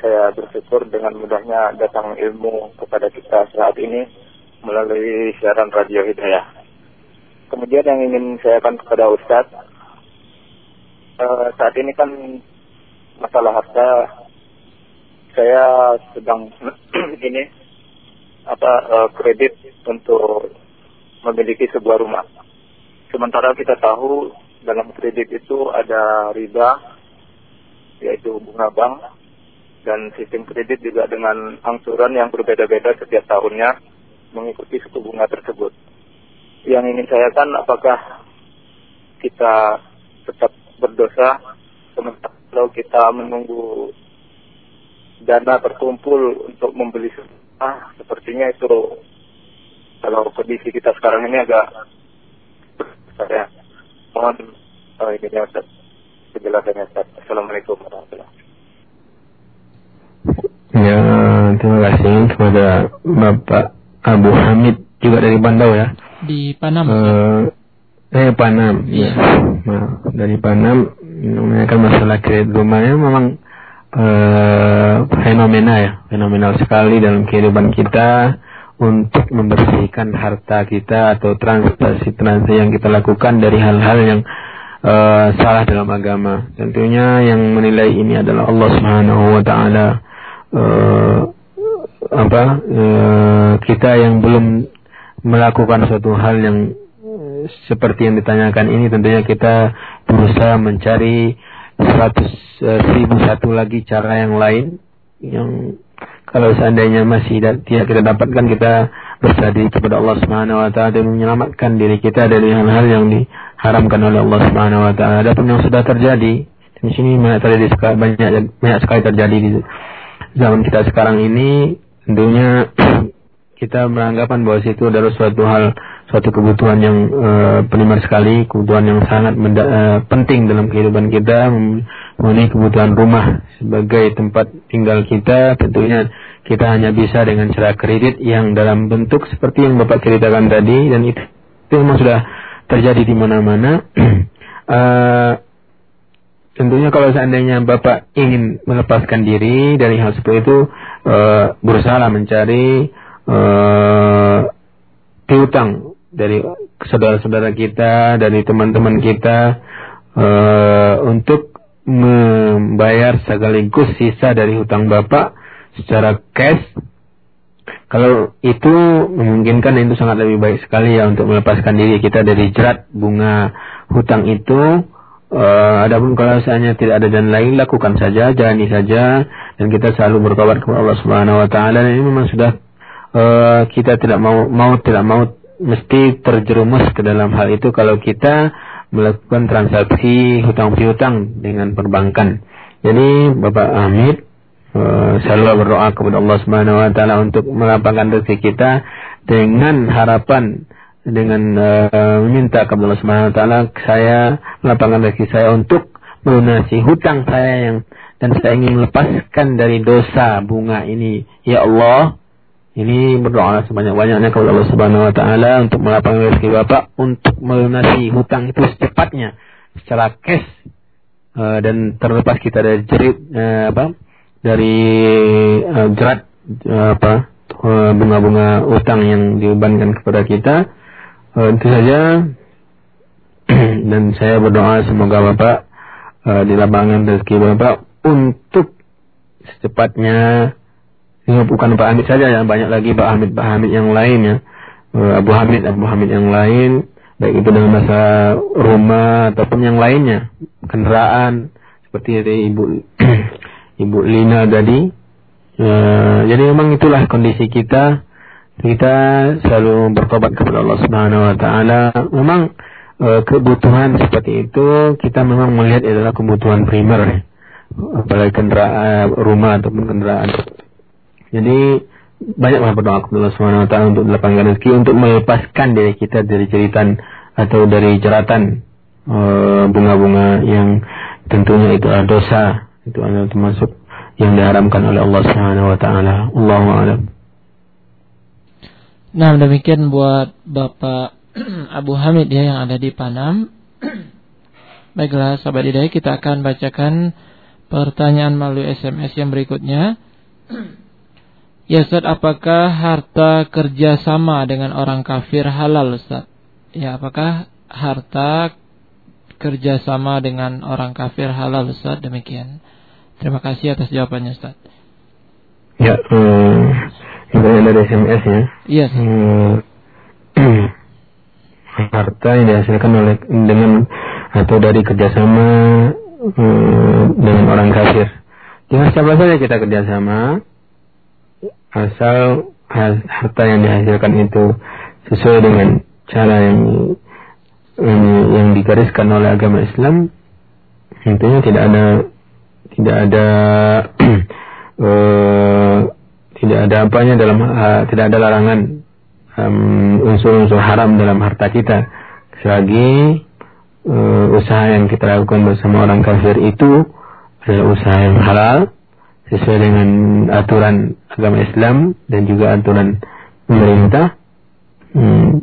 saya bersyukur dengan mudahnya datang ilmu kepada kita saat ini melalui siaran Radio Hidayah. Kemudian yang ingin saya akan kepada Ustadz, uh, saat ini kan masalah harta saya sedang ini apa uh, kredit untuk memiliki sebuah rumah. Sementara kita tahu dalam kredit itu ada riba, yaitu bunga bank, dan sistem kredit juga dengan angsuran yang berbeda-beda setiap tahunnya mengikuti suku bunga tersebut. Yang ingin saya kan apakah kita tetap berdosa sementara kalau kita menunggu dana terkumpul untuk membeli ah sepertinya itu kalau kondisi kita sekarang ini agak saya mohon oh, ini ya Ustaz penjelasannya Ustaz. Assalamualaikum warahmatullahi Ya, terima kasih kepada Bapak Abu Hamid juga dari Bandau ya. Di Panam. Uh, eh Panam, ya. Nah, dari Panam menanyakan masalah kredit rumahnya memang uh, fenomena ya, fenomenal sekali dalam kehidupan kita untuk membersihkan harta kita atau transaksi-transaksi yang kita lakukan dari hal-hal yang uh, salah dalam agama. Tentunya yang menilai ini adalah Allah Subhanahu wa taala. Uh, apa uh, kita yang belum melakukan suatu hal yang seperti yang ditanyakan ini tentunya kita berusaha mencari seratus seribu satu lagi cara yang lain yang kalau seandainya masih tidak kita dapatkan kita bersedih kepada Allah Subhanahu wa taala dan menyelamatkan diri kita dari hal-hal yang diharamkan oleh Allah Subhanahu wa taala. Adapun yang sudah terjadi di sini banyak terjadi banyak banyak sekali terjadi di zaman kita sekarang ini tentunya kita beranggapan bahwa itu adalah suatu hal suatu kebutuhan yang uh, primer sekali, kebutuhan yang sangat uh, penting dalam kehidupan kita, memenuhi kebutuhan rumah sebagai tempat tinggal kita. Tentunya kita hanya bisa dengan cara kredit yang dalam bentuk seperti yang Bapak ceritakan tadi dan itu, itu memang sudah terjadi di mana-mana. uh, tentunya kalau seandainya Bapak ingin melepaskan diri dari hal seperti itu, uh, berusaha mencari uh, piutang dari saudara-saudara kita, dari teman-teman kita uh, untuk membayar sekaligus sisa dari hutang Bapak secara cash. Kalau itu memungkinkan itu sangat lebih baik sekali ya untuk melepaskan diri kita dari jerat bunga hutang itu. Uh, adapun kalau misalnya tidak ada dan lain lakukan saja, jalani saja dan kita selalu bertobat kepada Allah Subhanahu wa taala ini memang sudah uh, kita tidak mau mau tidak mau mesti terjerumus ke dalam hal itu kalau kita melakukan transaksi hutang piutang dengan perbankan. Jadi Bapak Hamid uh, selalu berdoa kepada Allah Subhanahu wa taala untuk melapangkan rezeki kita dengan harapan dengan uh, meminta kepada Allah Subhanahu wa taala saya melapangkan rezeki saya untuk melunasi hutang saya yang dan saya ingin melepaskan dari dosa bunga ini. Ya Allah, ini berdoa sebanyak-banyaknya kepada Allah Subhanahu wa taala untuk melapangkan rezeki Bapak untuk melunasi hutang itu secepatnya secara cash uh, dan terlepas kita dari jerit uh, apa dari uh, jerat apa bunga-bunga utang yang dibebankan kepada kita uh, itu saja. Dan saya berdoa semoga Bapak uh, dilapangkan rezeki Bapak untuk secepatnya ini bukan Pak Hamid saja yang banyak lagi Pak Hamid Pak Hamid yang lain ya. Eh, Abu Hamid Abu Hamid yang lain baik itu dengan masa rumah ataupun yang lainnya kendaraan seperti dari ibu ibu Lina tadi. E, jadi memang itulah kondisi kita. Kita selalu bertobat kepada Allah Subhanahu Wa Taala. Memang e, kebutuhan seperti itu kita memang melihat adalah kebutuhan primer. Apalagi kendaraan rumah ataupun kendaraan jadi banyak banget berdoa kepada Allah Subhanahu wa taala untuk dilapangkan rezeki untuk melepaskan diri kita dari jeritan atau dari jeratan eh, bunga-bunga uh, yang tentunya itu adalah dosa, itu adalah termasuk yang diharamkan oleh Allah Subhanahu wa taala. Allahu a'lam. Nah, demikian buat Bapak Abu Hamid ya yang ada di Panam. Baiklah, sahabat hidayah, kita akan bacakan pertanyaan melalui SMS yang berikutnya. Ya Ustaz, apakah harta kerja sama dengan orang kafir halal Ustaz? Ya, apakah harta kerja sama dengan orang kafir halal Ustaz? Demikian. Terima kasih atas jawabannya Ustaz. Ya, hmm, ini dari SMS ya. Iya. Yes. Hmm, harta yang dihasilkan oleh dengan atau dari kerjasama hmm, dengan orang kafir. Dengan siapa saja kita kerjasama, asal harta yang dihasilkan itu sesuai dengan cara yang yang, digariskan oleh agama Islam, intinya tidak ada tidak ada uh, tidak ada apanya dalam uh, tidak ada larangan unsur-unsur um, haram dalam harta kita. Selagi uh, usaha yang kita lakukan bersama orang kafir itu adalah usaha yang halal sesuai dengan aturan agama Islam dan juga aturan pemerintah. Hmm,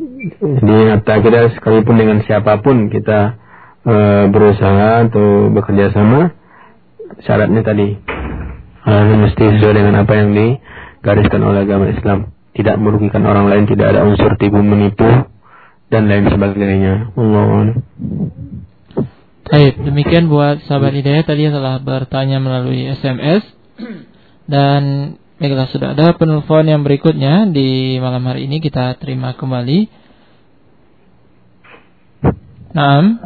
harta kita sekalipun dengan siapa pun kita uh, berusaha atau bekerja sama, syaratnya tadi harus mesti sesuai dengan apa yang digariskan oleh agama Islam tidak merugikan orang lain, tidak ada unsur tipu menipu dan lain sebagainya. Allah. Baik, demikian buat sahabat hidayah tadi telah bertanya melalui SMS dan baiklah sudah ada penelpon yang berikutnya di malam hari ini kita terima kembali. Naam.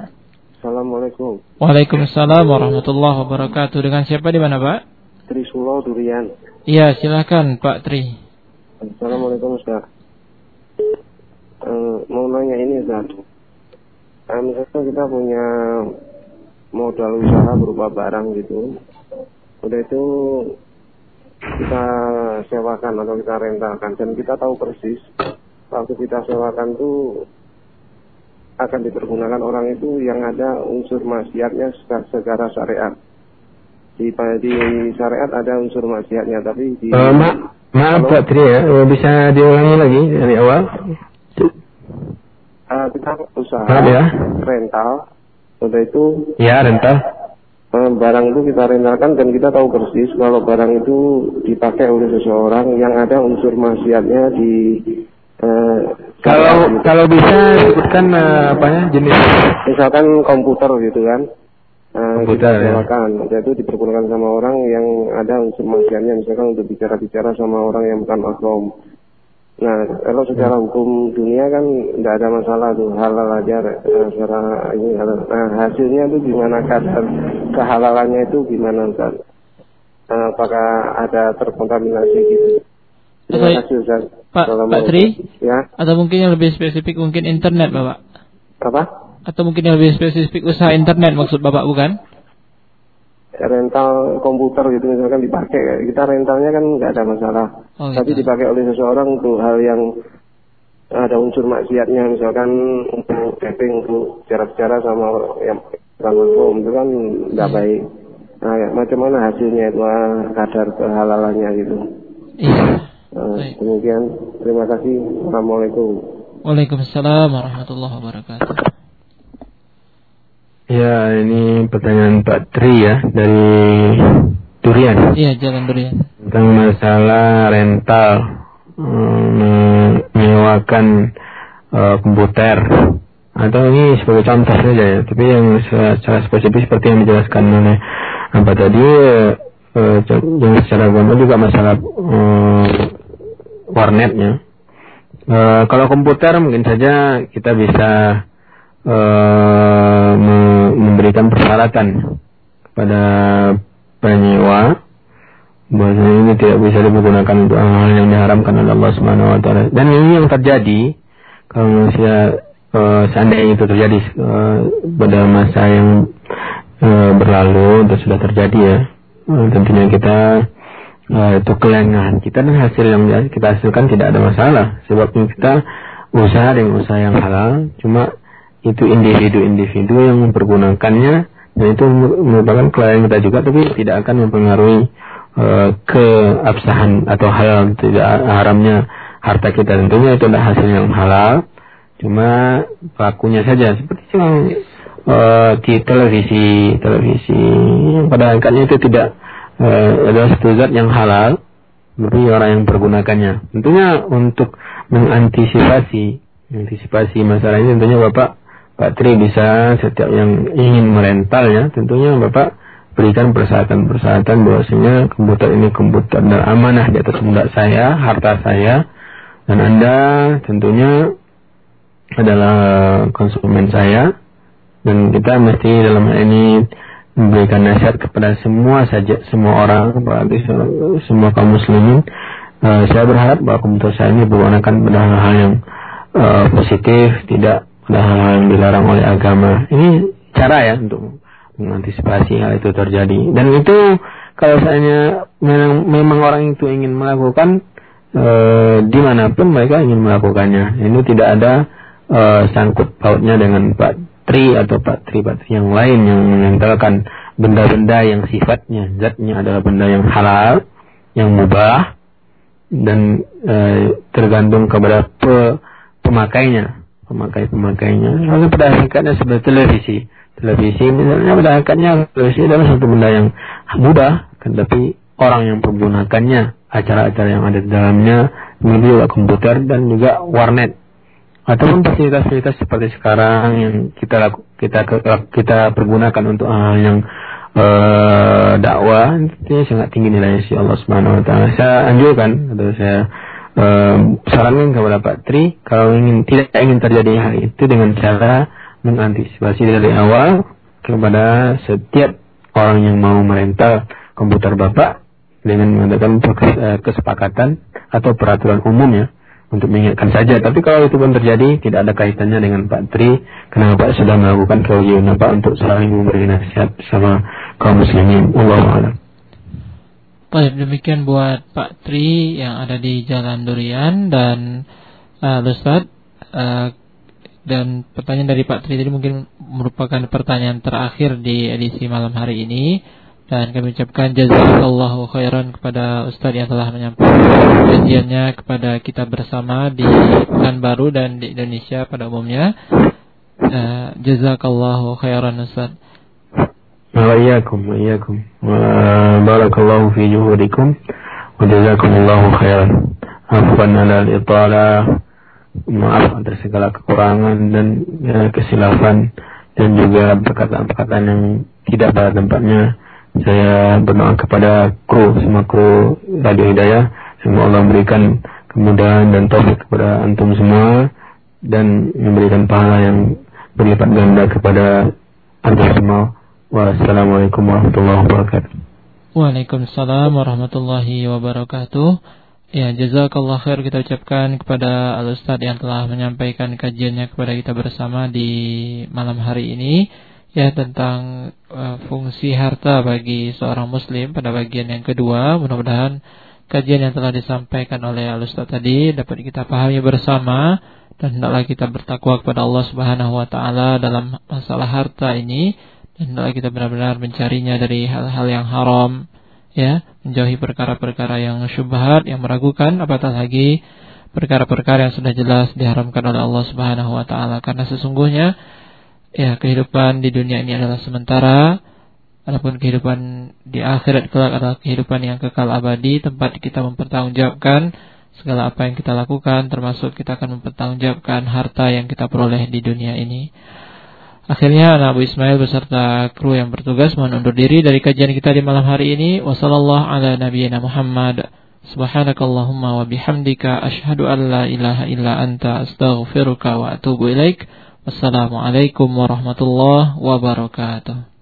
Assalamualaikum. Waalaikumsalam warahmatullahi wabarakatuh. Dengan siapa di mana, Pak? Trisulo Durian. Iya, silakan Pak Tri. Assalamualaikum Ustaz. Uh, mau nanya ini Ustaz. Uh, misalnya kita punya modal usaha berupa barang gitu. Udah itu kita sewakan atau kita rentalkan dan kita tahu persis waktu kita sewakan tuh akan dipergunakan orang itu yang ada unsur maksiatnya secara syariat. Di, di syariat ada unsur maksiatnya tapi di uh, Maaf Pak Tri ya, eh, bisa diulangi lagi dari awal? Uh, kita usaha Maaf ya. rental, udah itu. Ya rental. Uh, barang itu kita rentalkan dan kita tahu persis kalau barang itu dipakai oleh seseorang yang ada unsur maksiatnya di. Uh, kalau kalau bisa sebutkan uh, apa ya jenis? Misalkan komputer gitu kan. Nah, komputer ya. Itu dipergunakan sama orang yang ada unsur maksiatnya misalkan untuk bicara-bicara sama orang yang bukan mahram. Nah, kalau secara hmm. hukum dunia kan tidak ada masalah tuh halal aja nah, secara ini halal. Nah, hasilnya itu gimana kadar kehalalannya itu gimana Ustaz? Nah, apakah ada terkontaminasi gitu? Terima kasih Ustaz. Pak, Pak Tri? Ya. Atau mungkin yang lebih spesifik mungkin internet Bapak? Apa? Atau mungkin yang lebih spesifik usaha internet maksud Bapak bukan? Rental komputer gitu misalkan dipakai kita rentalnya kan nggak ada masalah. Oh, gitu. tapi dipakai oleh seseorang untuk hal yang ada unsur maksiatnya misalkan untuk chatting untuk bicara-bicara sama yang hukum itu kan nggak hmm. baik. Nah ya, macam mana hasilnya itu ah, kadar kehalalannya gitu. Iya. Nah, demikian. Terima kasih. Assalamualaikum Waalaikumsalam warahmatullahi wabarakatuh Ya, ini pertanyaan Pak Tri ya dari Durian. Iya, Jalan Durian. Tentang masalah rental menyewakan uh, komputer atau ini sebagai contoh saja ya, tapi yang secara spesifik seperti yang dijelaskan oleh apa tadi uh, yang secara umum juga masalah uh, warnetnya. Uh, kalau komputer mungkin saja kita bisa uh, memberikan persyaratan kepada penyewa bahwasanya ini tidak bisa digunakan untuk hal yang diharamkan oleh Allah Subhanahu wa taala. Dan ini yang terjadi kalau manusia uh, seandainya itu terjadi uh, pada masa yang uh, berlalu dan sudah terjadi ya. Uh, tentunya kita itu kelengahan kita dan hasil yang kita hasilkan tidak ada masalah sebab kita usaha dengan usaha yang halal cuma itu individu-individu yang mempergunakannya dan itu merupakan klien kita juga tapi tidak akan mempengaruhi uh, keabsahan atau hal tidak haramnya harta kita. Tentunya itu adalah hasil yang halal cuma pelakunya saja. Seperti yang uh, di televisi televisi pada angkatnya itu tidak uh, adalah satu zat yang halal tapi orang yang pergunakannya. Tentunya untuk mengantisipasi antisipasi masalah ini tentunya bapak Pak Tri bisa setiap yang ingin merental ya tentunya Bapak berikan persyaratan-persyaratan bahwasanya komputer ini komputer dan amanah di atas pundak saya, harta saya, dan Anda tentunya adalah konsumen saya, dan kita mesti dalam hal ini memberikan nasihat kepada semua saja, semua orang, berarti semua kaum muslimin. Uh, saya berharap bahwa komputer saya ini bergunakan pada hal-hal yang uh, positif, tidak yang dilarang oleh agama. Ini cara ya untuk mengantisipasi hal itu terjadi. Dan itu kalau misalnya memang, memang orang itu ingin melakukan e, di mana pun mereka ingin melakukannya. Ini tidak ada e, sangkut pautnya dengan Pak Tri atau Pak Tri Pak Tri yang lain yang menempelkan benda-benda yang sifatnya zatnya adalah benda yang halal, yang mubah dan e, tergantung kepada pe, pemakainya, pemakai pemakainya. Lalu pada hakikatnya seperti televisi televisi misalnya pada akhirnya televisi adalah satu benda yang mudah kan tapi orang yang menggunakannya acara-acara yang ada di dalamnya kemudian juga komputer dan juga warnet ataupun fasilitas-fasilitas seperti sekarang yang kita laku, kita kita pergunakan untuk hal yang uh, dakwah itu sangat tinggi nilainya si Allah Subhanahu wa taala. Saya anjurkan atau saya uh, sarankan kepada Pak Tri kalau ingin tidak ingin terjadi hal itu dengan cara mengantisipasi dari awal kepada setiap orang yang mau merental komputer Bapak dengan mengadakan eh, kesepakatan atau peraturan umum ya untuk mengingatkan saja. Tapi kalau itu pun terjadi, tidak ada kaitannya dengan Pak Tri, karena Pak sudah melakukan kewajiban Pak untuk saling memberi nasihat sama kaum muslimin. Allah. Baik, demikian buat Pak Tri yang ada di Jalan Durian dan uh, uh, dan pertanyaan dari Pak Tri tadi mungkin merupakan pertanyaan terakhir di edisi malam hari ini dan kami ucapkan jazakallahu khairan kepada Ustaz yang telah menyampaikan kajiannya kepada kita bersama di baru dan di Indonesia pada umumnya. Uh, jazakallahu khairan Ustaz. Wa iyyakum wa iyyakum. Wa barakallahu fi juhudikum wa jazakumullahu khairan. Afwan ala al-itala maaf atas segala kekurangan dan ya, kesilapan dan juga perkataan-perkataan yang tidak pada tempatnya. Saya berdoa kepada kru, semua kru Radio Hidayah, semoga Allah memberikan kemudahan dan taufik kepada antum semua dan memberikan pahala yang berlipat ganda kepada antum semua. Wassalamualaikum warahmatullahi wabarakatuh. Waalaikumsalam warahmatullahi wabarakatuh. Ya, jazakallah khair kita ucapkan kepada Al yang telah menyampaikan kajiannya kepada kita bersama di malam hari ini ya tentang uh, fungsi harta bagi seorang muslim pada bagian yang kedua. Mudah-mudahan kajian yang telah disampaikan oleh Al tadi dapat kita pahami bersama dan hendaklah kita bertakwa kepada Allah Subhanahu wa taala dalam masalah harta ini dan hendaklah kita benar-benar mencarinya dari hal-hal yang haram ya. Menjauhi perkara-perkara yang syubhat yang meragukan apatah lagi perkara-perkara yang sudah jelas diharamkan oleh Allah Subhanahu wa taala. Karena sesungguhnya ya kehidupan di dunia ini adalah sementara. Adapun kehidupan di akhirat kelak adalah kehidupan yang kekal abadi. Tempat kita mempertanggungjawabkan segala apa yang kita lakukan termasuk kita akan mempertanggungjawabkan harta yang kita peroleh di dunia ini. Akhirnya anak Abu Ismail beserta kru yang bertugas mohon undur diri dari kajian kita di malam hari ini. Wassallallahu ala nabiyyina Muhammad. Subhanakallahumma wa bihamdika asyhadu an la ilaha illa anta astaghfiruka wa atubu ilaik. Wassalamualaikum warahmatullahi wabarakatuh.